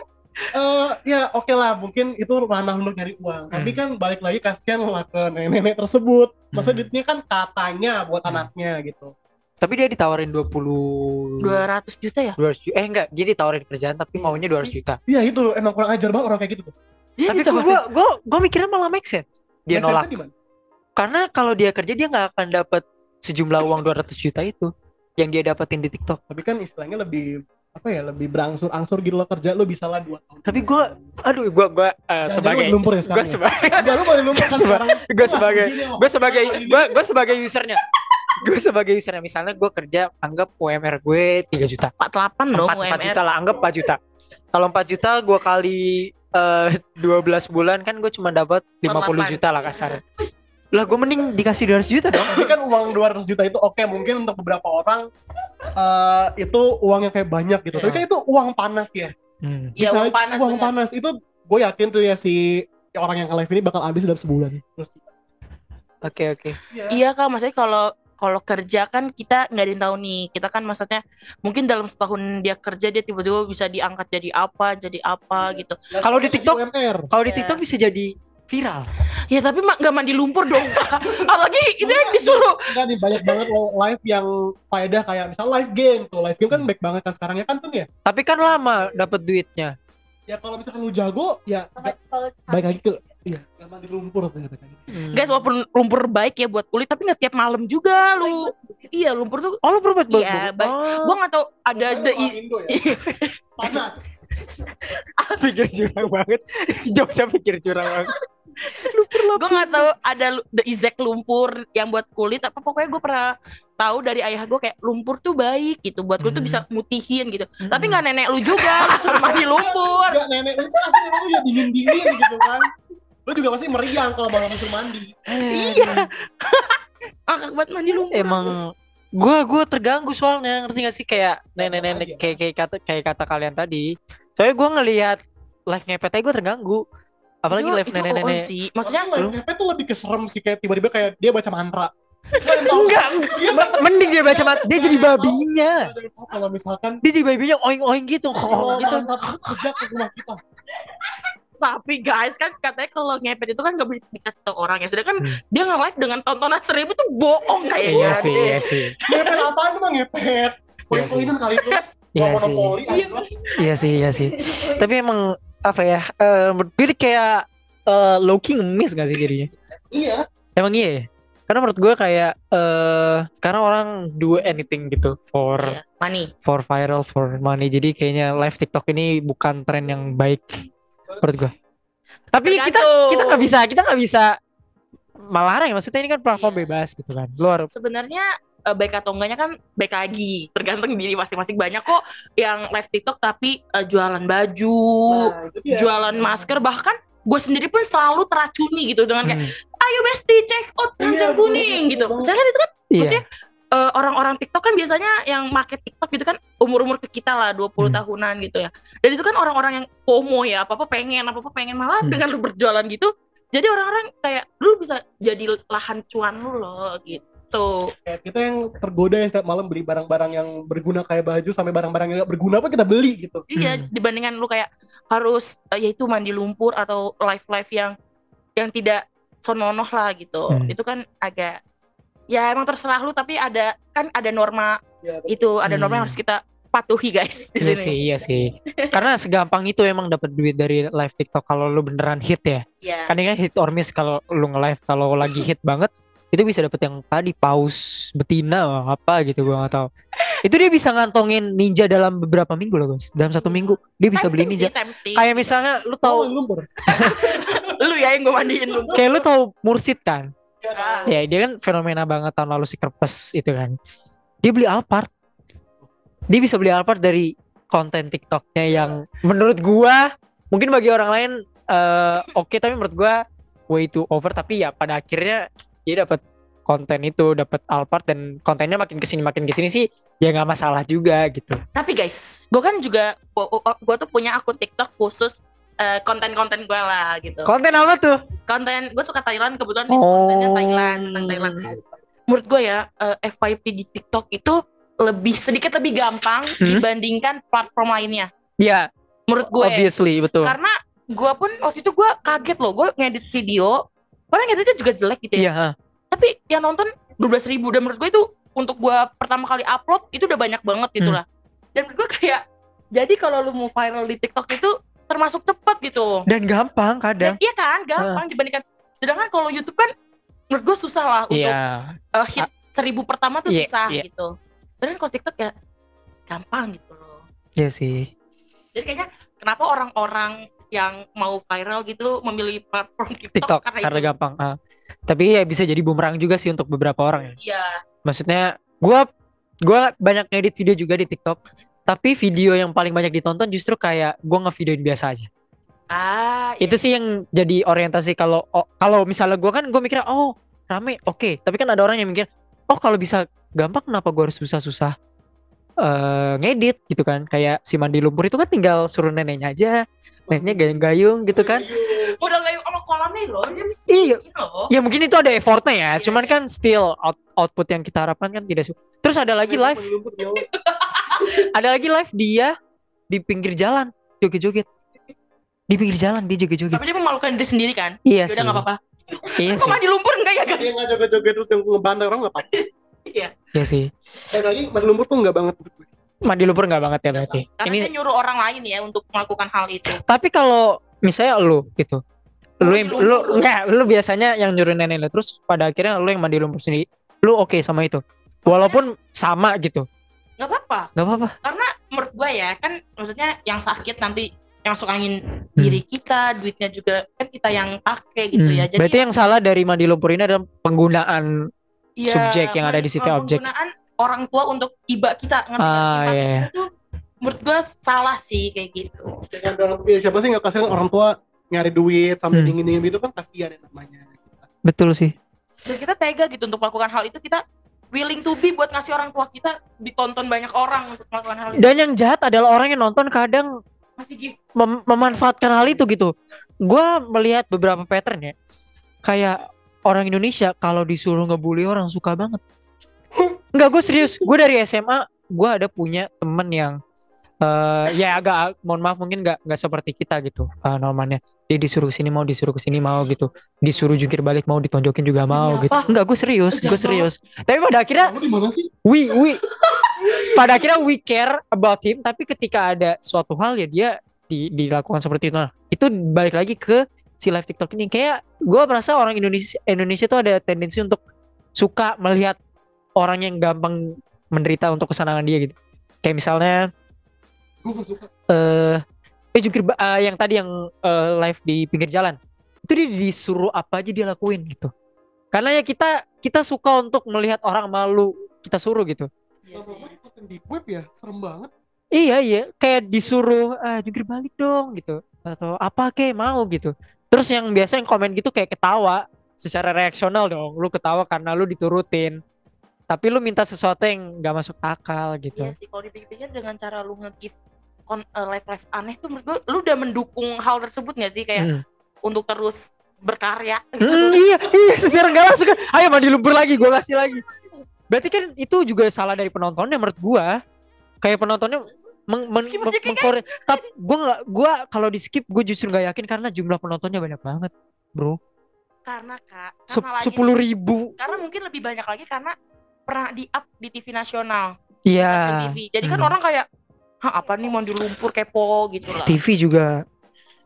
S3: eh ya oke lah mungkin itu ranah untuk nyari uang. Tapi
S1: Hmm.
S3: kan balik lagi kasihan lah ke nenek-nenek tersebut. Masa
S1: Hmm.
S3: duitnya kan katanya buat
S1: Hmm.
S3: anaknya gitu.
S1: Tapi dia ditawarin 20
S2: 200 juta ya?
S1: 200 juta. Eh enggak, dia ditawarin kerjaan tapi maunya 200 juta.
S3: Iya itu emang kurang ajar banget orang kayak gitu tuh.
S2: Dia
S1: tapi
S2: ditawarin-
S1: gua gua gua mikirnya malah make sense. Dia
S3: Make
S1: nolak.
S3: gimana?
S1: Karena kalau dia kerja dia nggak akan dapat sejumlah uang 200 juta itu yang dia dapetin di TikTok.
S3: Tapi kan istilahnya lebih apa ya lebih berangsur-angsur gitu loh kerja lu bisa lah dua tahun.
S1: Tapi gua aduh gua gua eh,
S3: Jangan
S1: sebagai
S3: lu lumpur ya
S1: gua [LAUGHS]
S3: sekarang ya?
S1: sebagai gua sebagai gue sebagai gue gue sebagai usernya gue sebagai usernya misalnya gue kerja anggap UMR gue 3 juta
S2: 48 dong
S1: 4, 4
S2: UMR.
S1: juta lah anggap 4 juta kalau 4 juta gue kali eh 12 bulan kan gue cuma dapat 50 juta lah kasarnya lah gue mending dikasih 200 juta dong
S3: Tapi kan uang 200 juta itu oke mungkin untuk beberapa orang eh itu uangnya kayak banyak gitu. Tapi
S1: Iya.
S3: kan itu uang panas ya.
S1: Hmm.
S2: Iya,
S3: Bisa
S2: uang
S3: aja-
S2: panas,
S3: Uang
S2: bener.
S3: panas itu gue yakin tuh ya si orang yang live ini bakal habis dalam sebulan. Terus
S1: oke oke
S2: Iya kak, maksudnya kalau kalau kerja kan kita nggak ada yang tahu nih. Kita kan maksudnya mungkin dalam setahun dia kerja dia tiba-tiba bisa diangkat jadi apa, jadi apa gitu.
S1: Kalau di TikTok- kalau di
S2: Iya.
S1: TikTok bisa jadi viral
S2: Ya tapi mak nggak mandi lumpur dong. [LAUGHS] Apalagi itu yang disuruh.
S3: Enggak nih banyak banget lo live yang faedah kayak misal live game tuh. Live game kan baik banget kan sekarang ya kan tuh ya.
S1: tapi kan lama dapat duitnya
S3: Ya kalau misalkan lu jago ya baik lagi ke iya, nggak mandi lumpur tuh ya baik lagi.
S1: Hmm.
S2: Guys, walaupun lumpur baik ya buat kulit, tapi nggak tiap malam juga lu. Iya, lumpur tuh.
S1: oh lu pernah buat
S2: Iya,
S1: bagus
S2: baik.
S1: oh,
S2: Gua nggak tahu ada
S3: orang Indo ya. [LAUGHS] Panas. [LAUGHS]
S1: pikir curang banget Jokesnya pikir curang banget
S2: gue nggak tahu ada the exact lumpur yang buat kulit apa pokoknya gue pernah tahu dari ayah gue kayak lumpur tuh baik gitu buat kulit tuh
S1: Hmm.
S2: bisa mutihin gitu tapi nggak nenek lu juga suruh mandi [LAUGHS] lumpur
S3: Enggak nenek lu pasti nenek lu ya dingin-dingin gitu kan. Lu juga pasti meriang kalau malam disuruh mandi.
S2: iya. [LAUGHS] Angkat buat mandi lumpur
S1: emang gua gua terganggu soalnya ngerti gak sih? Kayak nenek-nenek kayak kayak kata kayak kata kalian tadi. Soalnya gua ngelihat live ngepet gua terganggu. Apalagi
S2: Itu-
S1: live nenek-nenek.
S2: sih. Maksudnya
S3: live ngepet tuh lebih keserem sih kayak tiba-tiba kayak dia baca mantra.
S1: Enggak.
S3: Iya,
S1: mending dia baca mat dia jadi babinya.
S3: Tahu kalau misalkan
S1: dia jadi babinya oing oing gitu. gitu
S3: kerja ke rumah kita.
S2: Tapi guys kan katanya kalau ngepet itu kan gak bisa dikasih tau orang ya sedangkan
S1: Hmm.
S2: dia nge-live dengan tontonan seribu tuh bohong kayaknya
S1: iya sih
S2: deh.
S1: iya sih
S3: Ngepet apaan mah ngepet? Poin-poinan kali itu. [LAUGHS]
S1: iya sih
S3: monopoli
S2: Iya.
S1: iya sih iya sih tapi emang apa ya eh gue ini kayak eh low key ngemis gak sih jadinya
S3: Iya.
S1: Emang iya ya? Karena menurut gue kayak eh sekarang orang do anything gitu for
S2: Iya, money
S1: for viral for money. Jadi kayaknya live TikTok ini bukan tren yang baik menurut gue. Tapi kita
S2: Tergantung.
S1: kita nggak bisa kita nggak bisa melarang ya. Maksudnya ini kan platform
S2: Iya.
S1: bebas gitu kan. Lu harus
S2: sebenarnya eh, baik atau enggaknya kan baik lagi tergantung diri masing-masing banyak kok yang live TikTok tapi eh, jualan baju
S3: Nah,
S2: jualan masker bahkan gue sendiri pun selalu teracuni gitu dengan kayak
S1: Hmm,
S2: ayo besti check out
S3: Iya,
S2: ranjang
S3: bener,
S2: kuning
S3: bener
S2: gitu
S3: banget.
S2: misalnya itu kan
S1: iya.
S2: maksudnya eh, orang-orang TikTok kan biasanya yang make TikTok gitu kan umur-umur ke kita lah 20
S1: Hmm.
S2: tahunan gitu ya dan itu kan orang-orang yang FOMO ya apa-apa pengen apa-apa pengen malah
S1: Hmm.
S2: dengan lu berjualan gitu jadi orang-orang kayak lu bisa jadi lahan cuan lu loh gitu
S3: Kayak kita yang tergoda ya setiap malam beli barang-barang yang berguna kayak baju sampai barang-barang yang gak berguna apa kita beli gitu.
S2: Iya,
S1: Hmm.
S2: dibandingkan lu kayak harus eh, yaitu mandi lumpur atau live live yang yang tidak sononoh lah gitu.
S1: Hmm.
S2: Itu kan agak ya emang terserah lu tapi ada kan ada norma
S3: Ya,
S2: itu, ada norma yang
S1: Hmm.
S2: harus kita patuhi guys di
S1: Iya
S2: sini.
S1: sih, iya sih. Karena segampang itu emang dapat duit dari live TikTok kalau lu beneran hit ya.
S2: Iya.
S1: Kan ini kan hit or miss kalau lu nge-live kalau lagi hit banget itu bisa dapet yang tadi paus betina apa gitu gua nggak tahu. Itu dia bisa ngantongin ninja dalam beberapa minggu loh guys. Dalam satu minggu dia bisa beli
S2: sih,
S1: ninja.
S2: tempting.
S1: Kayak misalnya lu
S3: Tahu [LAUGHS]
S2: lu ya yang gue mandiin lu.
S1: kayak lu tahu Mursid kan? Ya dia kan fenomena banget tahun lalu si Kerpes itu kan. Dia beli Alphard. Dia bisa beli Alphard dari konten TikToknya yang menurut gua mungkin bagi orang lain eh, oke tapi menurut gua way too over tapi ya pada akhirnya dia dapat konten itu dapat Alphard dan kontennya makin ke sini makin ke sini sih ya nggak masalah juga gitu.
S2: Tapi guys, gue kan juga gue tuh punya akun TikTok khusus konten-konten gue lah gitu.
S1: Konten apa tuh?
S2: Konten gue suka Thailand kebetulan
S1: Oh.
S2: itu kontennya Thailand tentang Thailand. Menurut gue ya eh, FYP di TikTok itu lebih sedikit lebih gampang
S1: Hmm?
S2: dibandingkan platform lainnya.
S1: Ya,
S2: Menurut gue
S1: obviously betul.
S2: karena gue pun waktu itu gue kaget loh gue ngedit video, orang ngeditnya juga jelek gitu ya.
S1: Iya, ha.
S2: Tapi yang nonton 12.000 ribu dan menurut gue itu untuk gue pertama kali upload itu udah banyak banget gitu
S1: Hmm.
S2: lah. Dan menurut gue kayak jadi kalau lu mau viral di TikTok itu termasuk cepat gitu.
S1: dan gampang
S2: Dan
S1: kadang.
S2: iya kan, gampang dibandingkan. Sedangkan kalau YouTube kan menurut gue susah lah untuk
S1: Iya.
S2: uh, hit seribu pertama tuh
S1: Iya,
S2: susah
S1: iya.
S2: gitu. Sedangkan kalau TikTok ya gampang gitu loh.
S1: Iya sih.
S2: Jadi kayaknya kenapa orang-orang yang mau viral gitu memilih platform TikTok,
S1: TikTok
S2: karena,
S1: karena
S2: itu.
S1: gampang. ah. Tapi ya bisa jadi bumerang juga sih untuk beberapa orang ya.
S2: Iya.
S1: Maksudnya gua gua banyak ngedit video juga di TikTok. Tapi video yang paling banyak ditonton justru kayak gua ngevideoin biasa aja.
S2: Ah, iya.
S1: Itu sih yang jadi orientasi kalau oh, kalau misalnya gua kan gua mikirnya oh rame oke. Tapi kan ada orang yang mikir oh kalau bisa gampang kenapa gua harus susah-susah eh ngedit gitu kan. Kayak si mandi lumpur itu kan tinggal suruh neneknya aja. Neneknya gayung-gayung gitu kan.
S2: modal kayak sama kolamnya loh
S1: Iya,
S2: loh.
S1: Ya mungkin itu ada effortnya ya,
S2: Iya,
S1: cuman
S2: iya.
S1: kan still out- output yang kita harapkan kan tidak su- Terus ada lagi live, ada lagi live dia di pinggir jalan joget-joget. Di pinggir jalan dia joget-joget.
S2: Tapi dia memalukan diri sendiri kan.
S1: Iya
S2: Ya
S1: sih.
S2: udah nggak apa-apa.
S1: Iya
S2: Kok mandi lumpur enggak ya
S3: Dia
S2: guys?
S3: nggak joget-joget terus yang ngebantai orang nggak apa-apa.
S2: Iya.
S1: Iya sih.
S3: Kayak lagi mandi lumpur tuh nggak banget.
S1: Mandi lumpur nggak banget ya berarti.
S2: Karena
S1: Ini
S2: dia nyuruh orang lain ya untuk melakukan hal itu.
S1: tapi kalau misalnya lu gitu. Lu yang- lu enggak, lu biasanya yang nyuruh nenek lu terus pada akhirnya lu yang mandi lumpur sendiri. Lu oke sama itu. Walaupun sama gitu.
S2: Nggak apa-apa.
S1: Gak apa-apa.
S2: Karena menurut gue ya kan maksudnya yang sakit nanti yang masuk angin diri kita, duitnya juga kan kita yang pakai gitu
S1: Hmm.
S2: ya. Jadi
S1: Berarti yang salah dari mandi lumpur ini adalah penggunaan
S2: ya,
S1: subjek yang ada di situ, objek.
S2: Penggunaan orang tua untuk iba kita ngerti nggak sih?
S1: Ah,
S2: Pakai
S1: iya.
S2: itu menurut gue salah sih kayak gitu.
S3: Jangan ya, siapa sih nggak kasihan orang tua nyari duit sampai
S1: Hmm.
S3: dingin dingin gitu kan kasihan ya namanya.
S1: betul sih.
S2: Dan kita tega gitu untuk melakukan hal itu kita willing to be buat ngasih orang tua kita ditonton banyak orang untuk melakukan hal itu.
S1: Dan yang jahat adalah orang yang nonton kadang
S2: Masih gitu.
S1: mem- memanfaatkan hal itu gitu. Gua melihat beberapa pattern ya. Kayak orang Indonesia kalau disuruh ngebully orang suka banget. Enggak, gue serius. Gue dari SMA, gue ada punya temen yang eh ya agak mohon maaf mungkin nggak nggak seperti kita gitu uh, normalnya dia disuruh ke sini mau disuruh ke sini mau gitu. Disuruh jungkir balik mau ditonjokin juga mau
S2: Iya,
S1: gitu.
S2: Fah.
S1: enggak gue serius gue serius. Tapi pada akhirnya
S3: Kamu di mana sih?
S1: we we pada akhirnya we care about him tapi ketika ada suatu hal ya dia di, dilakukan seperti itu. Nah itu balik lagi ke si live TikTok ini. Kayak gue merasa orang Indonesia Indonesia tuh ada tendensi untuk suka melihat orang yang gampang menderita untuk kesenangan dia gitu. Kayak misalnya
S3: Gue nggak suka.
S1: eh eh jungkir eh, yang tadi yang eh, live di pinggir jalan itu dia disuruh apa aja dia lakuin gitu karena ya kita kita suka untuk melihat orang malu kita suruh gitu
S2: Iya
S3: deep web ya, serem banget.
S1: Iya iya, kayak disuruh ah jungkir balik dong gitu atau apa kek mau gitu. Terus yang biasa yang komen gitu kayak ketawa secara reaksional dong. Lu ketawa karena lu diturutin. Tapi lu minta sesuatu yang nggak masuk akal gitu.
S2: Iya sih kalau dipikir-pikir dengan cara lu nge-give kon eh, live-live aneh tuh menurut gue lu udah mendukung hal tersebut gak sih kayak
S1: Hmm.
S2: untuk terus berkarya gitu.
S1: Hmm, iya iya secara nggak langsung kan. Ayo mandi lumpur lagi, gua kasih lagi. Berarti kan itu juga salah dari penontonnya menurut gua. Kayak penontonnya meng, men,
S2: Skip
S1: meng- Tapi gua nggak, gua kalau di skip gue justru nggak yakin karena jumlah penontonnya banyak banget, bro.
S2: Karena kak, karena
S1: Sepuluh ribu.
S2: karena mungkin lebih banyak lagi karena pernah di up di TV nasional,
S1: Iya.
S2: TV. Jadi kan
S1: Hmm.
S2: orang kayak, Hah, apa nih mandi lumpur kepo gitu lah.
S1: TV juga.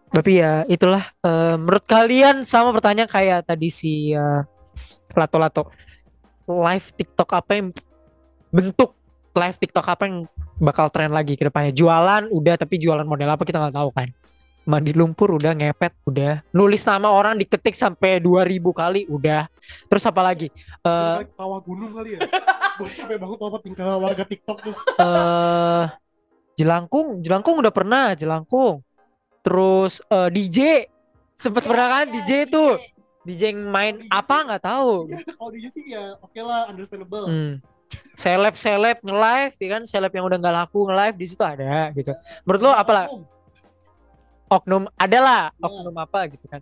S1: Tapi ya itulah eh, menurut kalian sama pertanyaan kayak tadi si eh, Lato Lato. Live TikTok apa yang bentuk live TikTok apa yang bakal tren lagi ke depannya? Jualan udah tapi jualan model apa kita nggak tahu kan. Mandi lumpur udah ngepet udah. Nulis nama orang diketik sampai 2000 kali udah. Terus apa lagi? Eh
S3: kawah gunung kali ya gue capek banget apa tingkah warga TikTok tuh
S1: eh jelangkung, jelangkung udah pernah, jelangkung. Terus eh, DJ sempet
S2: Iya,
S1: pernah kan
S2: iya,
S1: DJ tuh. DJ yang main
S3: DJ
S1: apa nggak tahu.
S3: ya kalau dia sih ya oke lah understandable
S1: Hmm. Seleb seleb nge-live ya kan seleb yang udah nggak laku nge-live di situ ada gitu. Menurut lo apalah oknum adalah
S3: Iya.
S1: oknum apa gitu kan.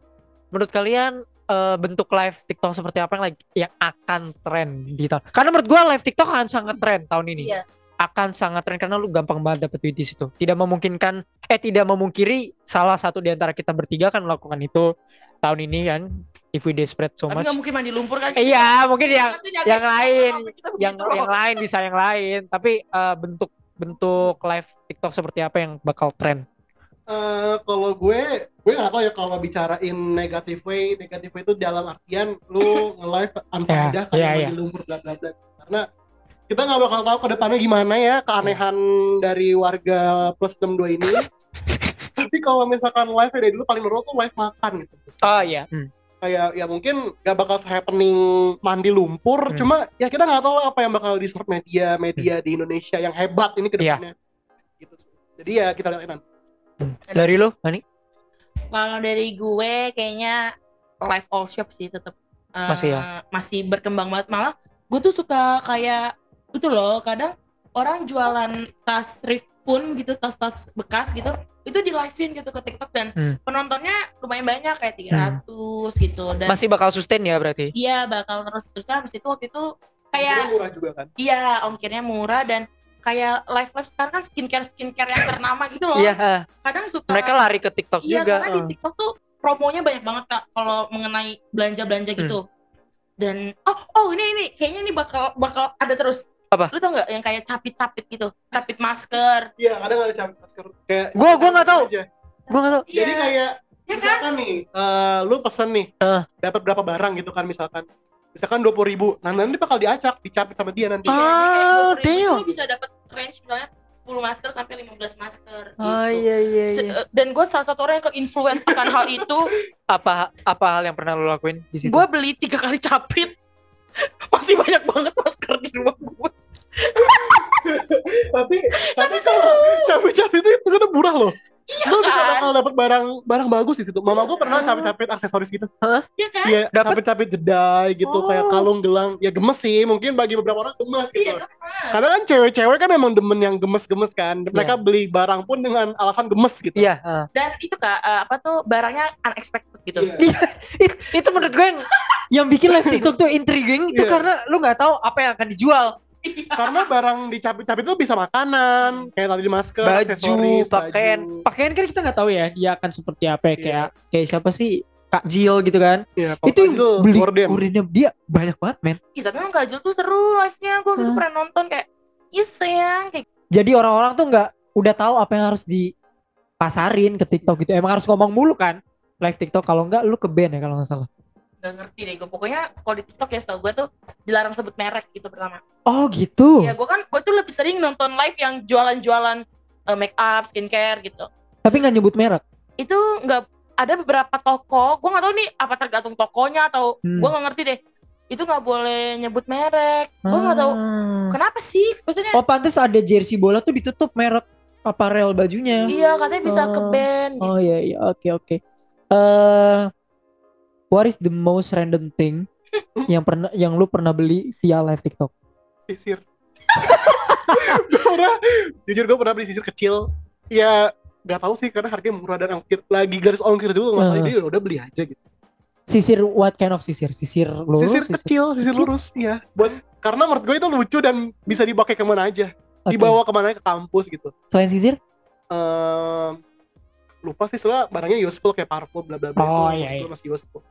S1: Menurut kalian eh, bentuk live TikTok seperti apa yang lagi yang akan tren di tahun? Karena menurut gua live TikTok akan sangat tren tahun ini.
S2: Iya.
S1: Akan sangat tren karena lu gampang banget dapet duit di situ. Tidak memungkinkan eh tidak memungkiri salah satu di antara kita bertiga kan melakukan itu tahun ini kan. If we desperate so
S2: Tapi
S1: much.
S2: nggak mungkin mandi lumpur kan?
S1: Eh, Iya, mungkin yang yang lain, yang
S2: begitu.
S1: yang lain bisa yang lain tapi eh, bentuk bentuk live TikTok seperti apa yang bakal tren
S3: Eh, kalau gue gue nggak tahu ya kalau bicarain negative way negative way itu dalam artian lu nge-live [LAUGHS] unfaedah
S1: Ya,
S3: kayak
S1: iya,
S3: main
S1: iya.
S3: di lumpur bla bla bla karena kita nggak bakal tahu ke depannya gimana ya keanehan dari warga plus 62 ini. [LAUGHS] Tapi kalau misalkan live dari dulu paling menurut tuh live makan gitu.
S1: Oh iya.
S3: Kayak ya mungkin gak bakal happening mandi lumpur
S1: Hmm.
S3: cuma ya kita nggak tahu lah apa yang bakal di media media di Indonesia yang hebat ini ke
S1: Iya.
S3: depannya. Gitu sih. jadi ya kita lihat nanti.
S1: Dari lo Hani?
S2: Kalau dari gue kayaknya live all shop sih tetap eh,
S1: Masih ya?
S2: masih berkembang banget. Malah gue tuh suka kayak itu loh kadang orang jualan tas thrift pun gitu tas-tas bekas gitu itu di live-in gitu ke TikTok dan
S1: Hmm.
S2: penontonnya lumayan banyak kayak 300 gitu dan
S1: masih bakal sustain ya berarti
S2: iya bakal terus terus habis itu waktu itu kayak
S3: murah juga kan
S2: iya ongkirnya murah dan kayak live live sekarang kan skincare skincare yang ternama gitu loh
S1: iya
S2: kadang suka
S1: mereka lari ke TikTok
S2: Iya,
S1: juga
S2: karena di
S1: eh.
S2: TikTok tuh promonya banyak banget kak kalau mengenai belanja-belanja
S1: Hmm.
S2: gitu. Dan oh oh ini ini kayaknya ini bakal bakal ada terus.
S1: Apa?
S2: Lu tau nggak yang kayak capit-capit gitu, capit masker.
S3: iya kadang ada capit masker kayak
S1: Gua- gua nggak tahu.
S3: aja.
S1: gua nggak tahu
S3: jadi
S2: Iya.
S3: kayak
S2: Ya kan?
S3: misalkan nih eh, lu pesen nih
S1: Eh.
S3: dapat berapa barang gitu kan misalkan misalkan dua puluh ribu nah nanti bakal diacak dicapit sama dia nanti
S2: Iya,
S1: Ah,
S2: 20.000 itu
S1: damn.
S2: lu bisa dapat range misalnya 10 masker sampai 15 masker gitu.
S1: oh iya iya
S2: Se-
S1: iya
S2: Dan gue salah satu orang yang ke influence akan hal itu. [LAUGHS]
S1: apa apa hal yang pernah lo lakuin di situ
S2: Gue beli tiga kali capit. [LAUGHS] Masih banyak banget masker di rumah gue.
S3: Tapi tapi kalau capit-capit itu ternyata murah loh.
S2: Iya
S3: bisa
S2: kan?
S3: bakal dapat barang barang bagus di situ. Mama gue pernah capit-capit aksesoris gitu.
S2: Iya kan?
S3: Iya, capit-capit jedai gitu
S1: Oh.
S3: kayak kalung gelang. Ya gemes sih. Mungkin bagi beberapa orang gemes gitu.
S2: Iya kan?
S3: karena kan cewek-cewek kan emang demen yang gemes-gemes kan. Mereka beli barang pun dengan alasan gemes gitu.
S1: Iya eh.
S2: dan itu kak eh, apa tuh barangnya unexpected gitu.
S3: Iya.
S1: It- itu menurut gue yang yang bikin live TikTok tuh intriguing itu
S3: Iya.
S1: karena lu nggak tahu apa yang akan dijual
S3: karena barang dicapit-capit itu bisa makanan kayak tadi masker
S1: baju
S3: aksesoris
S1: pakaian
S3: baju.
S1: pakaian. Kan kita nggak tahu ya dia akan seperti apa ya
S3: Iya.
S1: kayak kayak siapa sih? Kak Jill gitu kan?
S3: Iya,
S1: itu yang beli
S3: gorden.
S1: dia banyak banget men.
S2: Ih, tapi emang Kajol tuh seru live-nya gue
S1: Hah?
S2: pernah nonton kayak iya sayang kayak
S1: jadi orang-orang tuh nggak udah tahu apa yang harus dipasarin ke TikTok gitu. Emang harus ngomong mulu kan live TikTok. Kalau nggak lu ke band ya kalau nggak salah
S2: gak ngerti deh gue pokoknya kalau di TikTok ya setahu gue tuh dilarang sebut merek gitu pertama.
S1: Oh gitu?
S2: Ya gue kan gue tuh lebih sering nonton live yang jualan-jualan eh, make up skincare gitu.
S1: Tapi nggak nyebut merek?
S2: Itu nggak ada beberapa toko gue nggak tahu nih apa tergantung tokonya atau
S1: Hmm.
S2: gue nggak ngerti deh. Itu nggak boleh nyebut merek. Gue nggak tahu.
S1: Ah.
S2: kenapa sih? Maksudnya
S1: oh pantes ada jersey bola tuh ditutup merek aparel bajunya.
S2: Iya katanya bisa ke
S1: Oh.
S2: band gitu.
S1: Oh iya iya. Oke oke. Eh what is the most random thing [LAUGHS] yang pernah yang lu pernah beli via live TikTok?
S3: sisir [LAUGHS] gue pernah jujur gue pernah beli sisir kecil ya nggak tahu sih karena harganya murah dan ongkir lagi garis ongkir juga nggak salah
S1: Uh.
S3: jadi ya udah beli aja gitu
S1: Sisir what kind of sisir? Sisir lurus?
S3: sisir kecil sisir
S1: kecil?
S3: lurus iya buat karena menurut gue itu lucu dan bisa dipakai ke mana aja
S1: Oke.
S3: dibawa ke mana ke kampus gitu
S1: Selain sisir?
S3: Ehm, lupa sih soalnya barangnya useful kayak parfum bla bla bla
S1: Oh,
S3: itu
S1: iya,
S3: itu
S1: iya.
S3: masih useful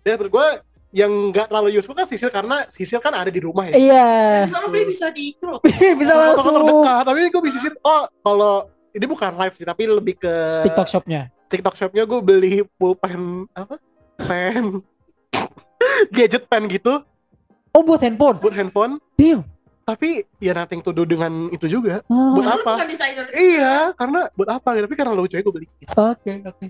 S3: dan menurut gue yang nggak terlalu useful kan sisir karena sisir kan ada di rumah ya
S1: Iya.
S2: bisa lo beli bisa di itu loh [LAUGHS]
S1: Bisa langsung
S3: terdekat tapi ini gue beli sisir oh kalau ini bukan live sih tapi lebih ke
S1: TikTok shopnya.
S3: TikTok shopnya gue beli pulpen apa pen [LAUGHS] gadget pen gitu
S1: Oh buat handphone.
S3: buat handphone
S1: Damn.
S3: tapi ya nothing to do dengan itu juga
S1: Oh,
S3: Buat apa? iya karena buat apa gitu tapi karena lucu aja gue beli
S1: Oke, oke.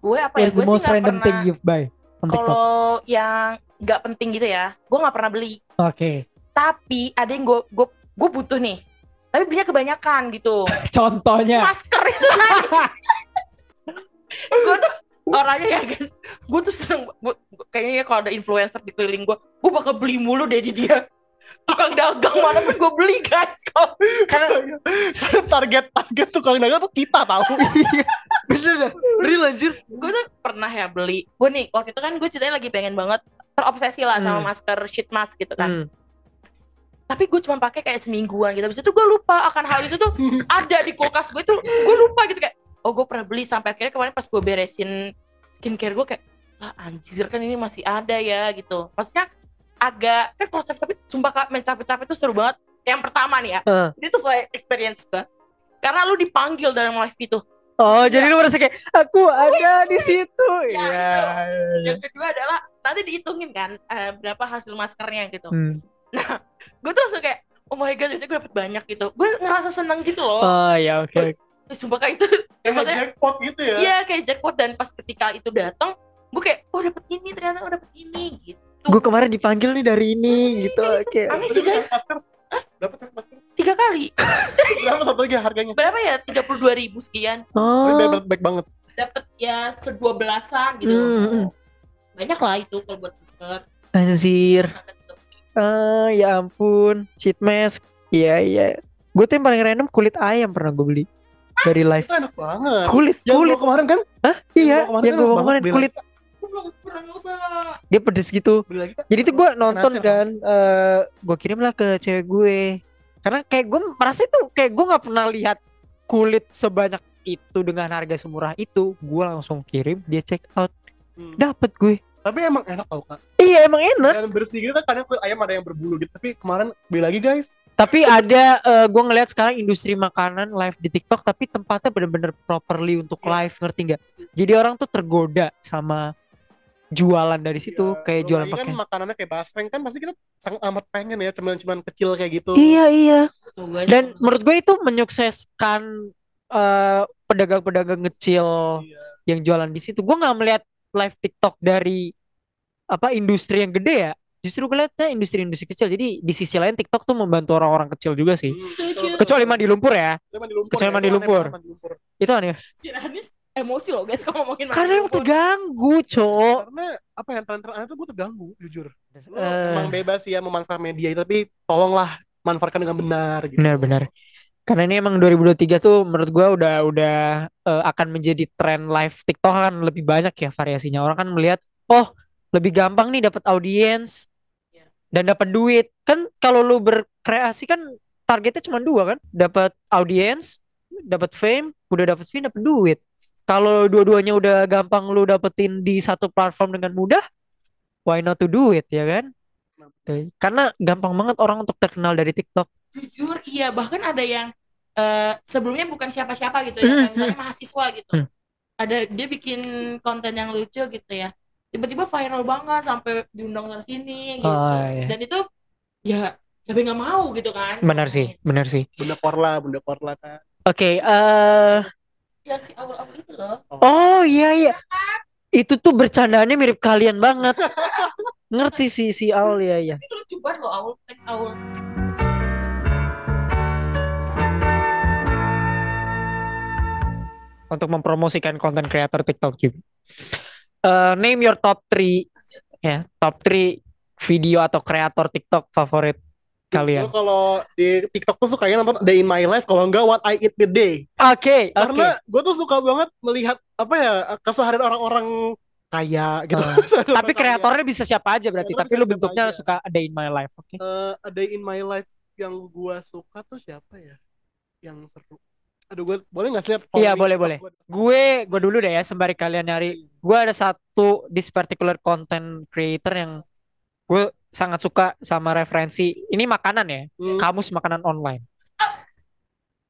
S2: gue apa ya gue
S1: most
S2: sih nggak
S1: random
S2: pernah
S1: thing you've buy?
S2: Kalau yang nggak penting gitu ya gue nggak pernah beli.
S1: Oke.
S2: tapi ada yang gue gue gue butuh nih. Tapi belinya kebanyakan gitu. [LAUGHS]
S1: Contohnya.
S2: masker itu [LAUGHS] gue tuh orangnya ya guys. Gue tuh seneng gua, gua- kayaknya kalau ada influencer di keliling gue gue bakal beli mulu deh di dia tukang dagang mana pun gue beli guys
S3: karena karena target target tukang dagang tuh kita tahu [LAUGHS]
S1: Bener dah. Real anjir.
S2: gue tuh pernah ya beli gue nih waktu itu kan gue ceritanya lagi pengen banget terobsesi lah sama
S1: Hmm.
S2: masker sheet mask gitu kan
S1: Hmm.
S2: tapi gue cuma pakai kayak semingguan gitu habis itu gue lupa akan hal itu tuh ada di kulkas gue tuh gue lupa gitu kayak oh gue pernah beli sampai akhirnya kemarin pas gue beresin skincare gue kayak lah anjir kan ini masih ada ya gitu maksudnya agak kan kalau capek-capek sumpah kak main capek-capek itu seru banget yang pertama nih ya
S1: Eh.
S2: ini sesuai experience gue karena lu dipanggil dalam live itu
S1: Oh, jadi lu merasa kayak aku ada di situ.
S2: Ya,
S1: Iya. iya, iya.
S2: yang kedua adalah nanti dihitungin kan eh, berapa hasil maskernya gitu
S1: Hmm.
S2: gue tuh langsung kayak oh my god biasanya gue dapet banyak gitu gue ngerasa seneng gitu loh
S1: Oh, ya oke.
S2: Eh, sumpah kak itu
S3: kayak
S2: maksudnya
S3: jackpot gitu ya
S2: Iya kayak jackpot dan pas ketika itu datang, gue kayak oh dapet ini ternyata oh dapet ini gitu.
S1: Gue kemarin dipanggil nih dari ini gitu. Oke.
S2: Aneh sih guys,
S3: dapat kan masker
S2: tiga kali. [LAUGHS]
S3: berapa satu lagi harganya
S2: Berapa ya? Tiga puluh dua ribu sekian.
S1: Oh.
S3: baik, baik banget
S2: Dapet ya sedua belasan gitu.
S1: Hmm, hmm.
S2: Banyak lah itu kalau buat masker.
S1: Anjir. Ah, ya ampun. Sheet mask. Iya, iya. Gue tuh yang paling random kulit ayam pernah gue beli dari live.
S3: itu enak banget
S1: Kulit,
S3: yang
S1: kulit.
S3: kemarin kan
S1: Hah? Iya, yang
S3: kan
S1: gue kemarin
S3: banget,
S1: kulit.
S2: Gue belum pernah nyoba.
S1: Dia pedes gitu.
S3: beli lagi
S1: Jadi tuh gue nonton
S3: Penasaran.
S1: kan, eh gue kirim lah ke cewek gue. Karena kayak gue merasa itu kayak gue nggak pernah lihat kulit sebanyak itu dengan harga semurah itu. Gue langsung kirim, dia check out,
S3: Hmm.
S1: dapet gue.
S3: tapi emang enak tau kak
S1: Iya emang enak.
S3: dan bersih gitu kan kadang kulit ayam ada yang berbulu gitu tapi kemarin beli lagi guys
S1: Tapi ada eh gue ngeliat sekarang industri makanan live di TikTok, tapi tempatnya bener-bener properly untuk
S3: Iya.
S1: live, ngerti nggak? Jadi orang tuh tergoda sama jualan dari situ,
S3: Ya,
S1: kayak jualan
S3: lagi kan
S1: pakai.
S3: makanannya kayak basreng kan pasti kita sangat amat pengen ya cemilan-cemilan kecil kayak gitu
S1: Iya iya. Dan menurut gue itu menyukseskan eh, pedagang-pedagang kecil
S3: Iya.
S1: yang jualan di situ. Gue nggak melihat live TikTok dari apa industri yang gede ya. Justru gue liatnya industri-industri kecil. Jadi di sisi lain TikTok tuh membantu orang-orang kecil juga sih.
S3: Hmm,
S2: Setuju.
S1: Kecuali mandi lumpur ya.
S3: Kecuali mandi lumpur
S1: Kecuali
S3: ya,
S1: mandi
S3: itu aneh
S1: lumpur.
S3: banget mandi lumpur.
S1: Itu aneh.
S2: Si Anis emosi loh guys [LAUGHS] kalau ngomongin
S1: Karena
S2: rumput.
S1: terganggu, cowok.
S3: karena apa yang tren-tren aneh tuh gue terganggu jujur Lu
S1: Eh.
S3: emang bebas ya memanfaatkan media itu tapi tolonglah manfaatkan dengan benar gitu
S1: Benar-benar. Karena ini emang 2023 tuh menurut gua udah udah eh, akan menjadi tren live TikTok kan lebih banyak ya variasinya. Orang kan melihat, oh lebih gampang nih dapat audiens
S2: Iya.
S1: dan dapat duit. Kan kalau lu berkreasi kan targetnya cuma dua kan, dapat audiens, dapat fame, udah dapat fame, dapat duit. Kalau dua-duanya udah gampang lu dapetin di satu platform dengan mudah, why not to do it ya kan? Tuh. Karena gampang banget orang untuk terkenal dari TikTok.
S2: jujur iya bahkan ada yang eh, sebelumnya bukan siapa-siapa gitu ya
S1: Hmm,
S2: kayak misalnya mahasiswa gitu
S1: Hmm.
S2: ada dia bikin konten yang lucu gitu ya tiba-tiba viral banget sampai diundang ke sini gitu
S1: Oh, iya.
S2: dan itu ya yang nggak mau gitu kan
S1: Benar sih, benar sih.
S3: bunda korla bunda korla kan
S1: Oke, eh
S2: yang si awal-awal itu loh
S1: oh iya iya. Itu tuh bercandaannya mirip kalian banget. [LAUGHS] Ngerti sih si Aul ya ya.
S2: itu lucu banget loh awal teks awal
S1: Untuk mempromosikan konten kreator TikTok juga. Eh name your top 3 ya, top 3 video atau kreator TikTok favorit kalian.
S3: kalau di TikTok tuh sukanya nonton Day in My Life kalau enggak What I Eat the Day
S1: Oke, oke.
S3: karena gue tuh suka banget melihat apa ya keseharian orang-orang kaya gitu. [LAUGHS] Keseharian
S1: Tapi
S3: kaya.
S1: kreatornya bisa siapa aja berarti,
S3: Kreatornya
S1: tapi lu bentuknya
S3: aja.
S1: suka ada in my life, oke?
S3: Eh, A Day in My Life yang gue suka tuh siapa ya yang seru aduh gue boleh nggak sih lihat
S1: Iya, boleh, boleh. Gue gue dulu deh ya sembari kalian nyari. Gue ada satu this particular content creator yang gue sangat suka sama referensi. Ini makanan ya,
S3: Hmm.
S1: kamus makanan online.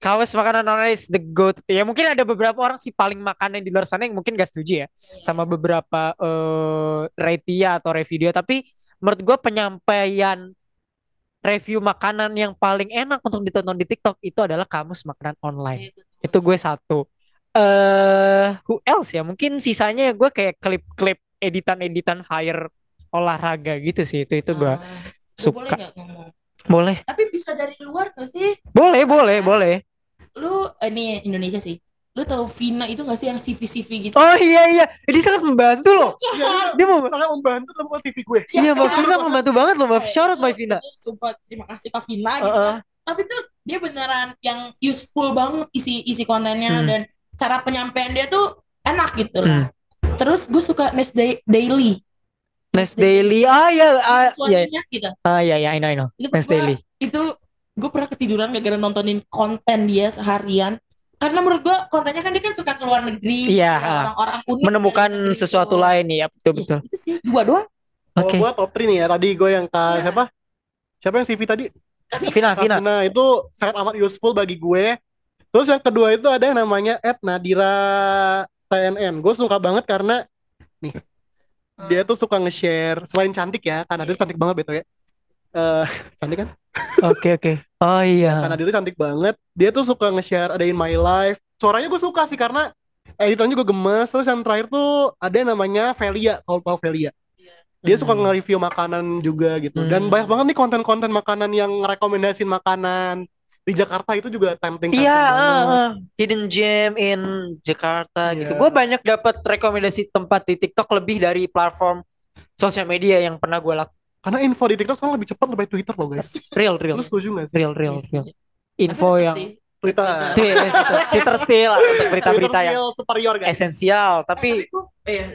S1: Kamus makanan online is the goat. Ya mungkin ada beberapa orang sih paling makanan di luar sana yang mungkin gak setuju ya sama beberapa eh ratia atau review dia. Tapi menurut gue penyampaian review makanan yang paling enak untuk ditonton di TikTok itu adalah kamus makanan online. Itu gue satu. Eh, who else ya? Mungkin sisanya gue kayak klip-klip editan-editan fire olahraga gitu sih. Itu itu gue
S2: Ah, gua boleh
S1: suka.
S2: nggak ngomong?
S1: Boleh.
S2: Tapi bisa dari luar gak sih?
S1: Boleh, boleh, boleh.
S2: Lu eh, ini Indonesia sih. Lu tahu Vina itu gak sih yang CV-CV gitu?
S1: Oh iya iya, ini sangat membantu loh.
S3: Iya,
S1: Dia mau
S3: sangat membantu dalam CV gue.
S1: Iya, Mbak
S2: kan?
S1: Vina membantu banget loh, Mbak.
S2: Eh,
S1: Shout out
S2: itu-
S1: Mbak Vina.
S2: itu Sumpah terima kasih Kak Vina gitu
S1: Heeh.
S2: kan. Tapi tuh dia beneran yang useful banget isi isi kontennya
S1: Hmm.
S2: dan cara penyampaian dia tuh enak gitu lah. Terus gue suka Nes Day- Daily.
S1: Nes Daily. Ah ya, ah, iya.
S2: Gitu.
S1: Ah iya iya, I know, I know.
S2: Itu
S1: Nes Daily.
S2: Itu gue pernah ketiduran gara-gara nontonin konten dia seharian. Karena menurut gue kontennya kan dia kan suka ke luar negeri.
S1: Iya, ah.
S2: orang-orang unik
S1: Menemukan
S2: negeri
S1: sesuatu
S2: itu.
S1: lain ya, betul
S2: Iya,
S1: betul.
S2: Itu sih dua doang.
S1: Oke.
S3: gue top 3 nih ya. Tadi gue yang ke
S2: Iya.
S3: siapa? Siapa yang CV tadi?
S1: Vina, Vina.
S3: Nah itu sangat amat useful bagi gue. Terus yang kedua itu ada yang namanya Ed Nadira TNN. Gue suka banget karena nih dia tuh suka nge-share selain cantik ya, karena dia cantik banget betul ya. Eh [LAUGHS] cantik kan?
S1: Oke oke. Oh iya.
S3: Karena dia tuh cantik banget. Dia tuh suka nge-share ada in my life. Suaranya gue suka sih karena editannya juga gemes. Terus yang terakhir tuh ada yang namanya Velia, kalau tahu Velia. Dia suka
S1: Hmm.
S3: nge-review makanan juga gitu. Dan
S1: Hmm.
S3: banyak banget nih konten-konten makanan yang ngerekomendasin makanan di Jakarta itu juga tempting
S1: Iya, ah. hidden gem in Jakarta gitu.
S3: Iya.
S1: Gue banyak dapat rekomendasi tempat di TikTok lebih dari platform sosial media yang pernah gue lakukan.
S3: Karena info di TikTok sekarang lebih cepat lebih Twitter loh guys.
S1: Real, real,
S3: Lu setuju gak sih?
S1: real, real,
S2: Iya,
S1: real.
S2: setuju.
S1: Info yang
S2: sih,
S3: Twitter.
S1: Still untuk berita-berita yang
S3: superior guys.
S1: esensial. Tapi
S2: Tapi eh,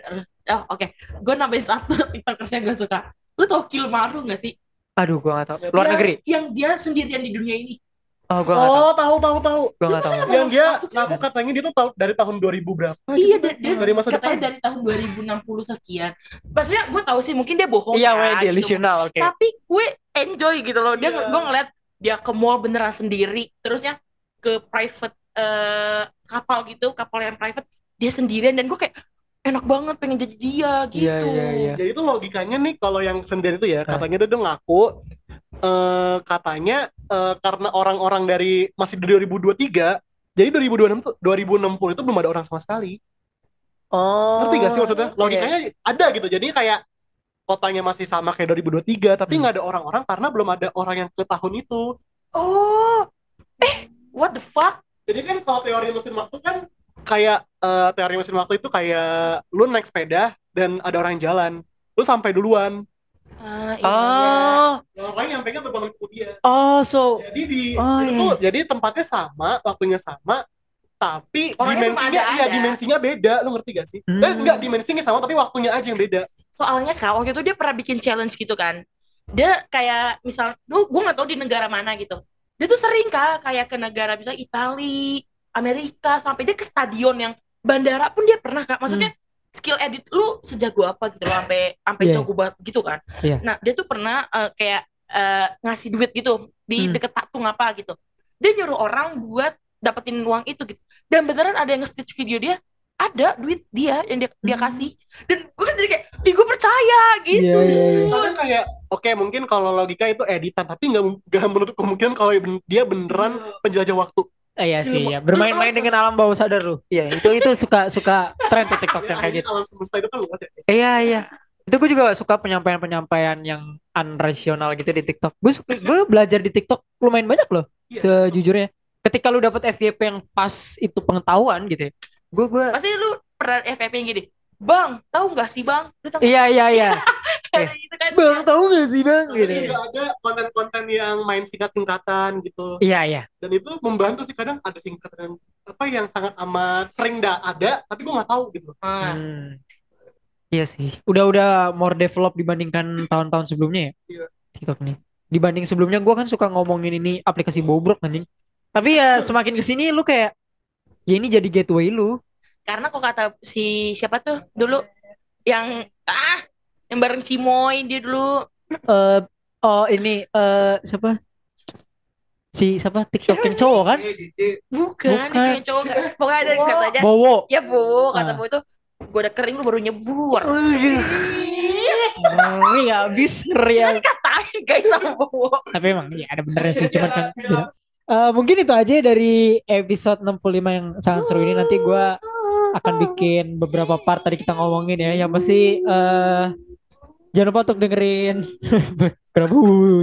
S2: oh, oke, gue nambahin satu [LAUGHS] tiktokers yang gue suka. Lu tau Kilmaru gak sih?
S1: aduh, gue gak tahu. Luar
S2: Yang-
S1: negeri.
S2: Yang dia sendirian di dunia ini.
S1: Oh, gue gak tahu.
S3: Oh, tahu tahu tahu.
S1: Gue gak tahu.
S3: Yang dia ngaku katanya dia tuh tahu dari tahun 2000 berapa
S2: Iya,
S3: gitu.
S2: dia, dia
S3: dari masa
S2: katanya
S3: depan.
S2: dari tahun 2060 sekian. Maksudnya gue tahu sih mungkin dia bohong
S1: Iya,
S2: ya,
S1: weh,
S2: gitu.
S1: delusional. Oke.
S2: Tapi gue enjoy gitu loh. Dia
S3: Iya.
S2: gue ngeliat dia ke mall beneran sendiri, terusnya ke private eh, kapal gitu, kapal yang private dia sendirian dan gue kayak enak banget pengen jadi dia gitu.
S1: Iya, iya, iya.
S3: Jadi itu logikanya nih kalau yang sendiri itu ya katanya tuh dia ngaku eh katanya eh, karena orang-orang dari masih di 2023 jadi 2026 tuh 2060 itu belum ada orang sama sekali.
S1: Oh.
S3: Ngerti gak sih maksudnya? Logikanya ada gitu. Jadi kayak kotanya masih sama kayak 2023 tapi
S1: Hmm.
S3: nggak ada orang-orang karena belum ada orang yang ke tahun itu.
S2: Oh, eh, what the fuck?
S3: Jadi kan kalau teori mesin waktu kan kayak eh, teori mesin waktu itu kayak lu naik sepeda dan ada orang yang jalan. Lu sampai duluan.
S2: Ah, iya.
S1: Oh.
S3: Yang orang yang pegang terbang ikut dia.
S1: Oh, so
S3: Jadi di
S1: Oh,
S3: itu
S1: iya.
S3: tuh jadi tempatnya sama, waktunya sama, tapi
S2: Orangnya
S3: dimensinya
S2: belum
S3: iya
S2: ada-ada.
S3: dimensinya beda, lu ngerti gak sih?
S1: Hmm.
S3: Eh enggak dimensinya sama tapi waktunya aja yang beda.
S2: Soalnya kak waktu itu dia pernah bikin challenge gitu kan. Dia kayak misal, lu gue nggak tahu di negara mana gitu. Dia tuh sering kak kayak ke negara bisa Itali, Amerika, sampai dia ke stadion yang bandara pun dia pernah kak. Maksudnya skill edit lu sejago apa gitu loh, sampai sampai
S1: Iya.
S2: jago banget gitu kan.
S1: Iya.
S2: Nah dia tuh pernah eh, kayak eh, ngasih duit gitu di
S1: Hmm.
S2: deket patung apa gitu. Dia nyuruh orang buat dapetin uang itu gitu. Dan beneran ada yang nge-stitch video dia, ada duit dia yang dia, dia
S1: Hmm.
S2: kasih. Dan gue kan jadi kayak, ih gue percaya gitu.
S1: Iya, iya, iya.
S3: Kadang kayak oke mungkin kalau logika itu editan, tapi nggak nggak menutup kemungkinan kalau dia beneran penjelajah waktu.
S1: Eh, iya sih, ya. Bermain-main dengan alam bawah sadar lu. Iya, itu itu suka suka tren tuh TikTok yang kayak
S3: Akhirnya
S1: gitu.
S3: alam semesta itu kan luas ya.
S1: Iya, iya. Itu gue juga suka penyampaian-penyampaian yang unrasional gitu di TikTok. Gue suka, gue belajar di TikTok lumayan banyak loh,
S3: Iya.
S1: sejujurnya. Ketika lu dapet FYP yang pas itu pengetahuan gitu ya. Gue gue
S2: Pasti lu pernah FVP yang gini, Bang, tahu nggak sih bang? Lu tahu
S1: Iya, iya, iya. [LAUGHS]
S2: Kayak gitu kan?
S1: Bang, tahu gak sih, Bang? Gitu.
S3: juga ada konten-konten yang main singkat-singkatan gitu.
S1: Iya, iya.
S3: Dan itu membantu sih kadang ada singkatan apa yang sangat amat sering dah ada, tapi gue nggak tahu gitu.
S2: Ah,
S1: Hmm. Iya sih. Udah-udah more develop dibandingkan tahun-tahun sebelumnya ya.
S3: Iya.
S1: TikTok nih. Dibanding sebelumnya gua kan suka ngomongin ini aplikasi bobrok anjing. Tapi ya semakin ke sini lu kayak ya ini jadi gateway lu.
S2: karena kok kata si siapa tuh dulu yang ah yang bareng Cimoy dia dulu
S1: Eh oh ini eh siapa? Si siapa TikTok yang cowok kan?
S3: Eh,
S2: bukan,
S1: Bukan.
S2: yang cowok nggak- pokoknya ada katanya
S1: Bowo.
S2: ya bu kata
S1: Ah.
S2: bu itu gue udah kering lu baru nyebur
S1: Ngeri habis ngeri
S2: kan katain guys sama Bowo.
S1: Tapi emang ya ada benernya sih, cuman kan beda. [LAUGHS] Eh, mungkin itu aja dari episode 65 yang sangat seru ini nanti gua akan bikin beberapa part tadi kita ngomongin ya. Yang pasti eh jangan lupa untuk dengerin [LAUGHS] Kenapa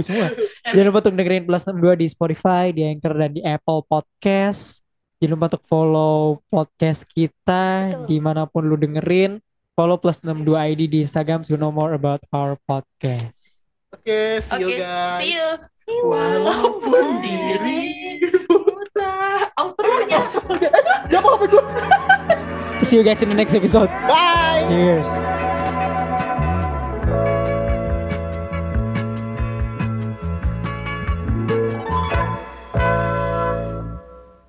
S1: semua? Jangan lupa untuk dengerin Plus 62 di Spotify, di Anchor dan di Apple Podcast. Jangan lupa untuk follow podcast kita di mana pun lu dengerin. Follow Plus 62 ID di Instagram to know more about our podcast.
S3: Oke, see you
S2: Oke,
S3: guys.
S2: see you.
S3: Walaupun diri.
S2: Buta. Outro-nya.
S3: Gak apa-apa gue.
S1: See you guys in the next episode.
S3: Bye.
S1: Cheers.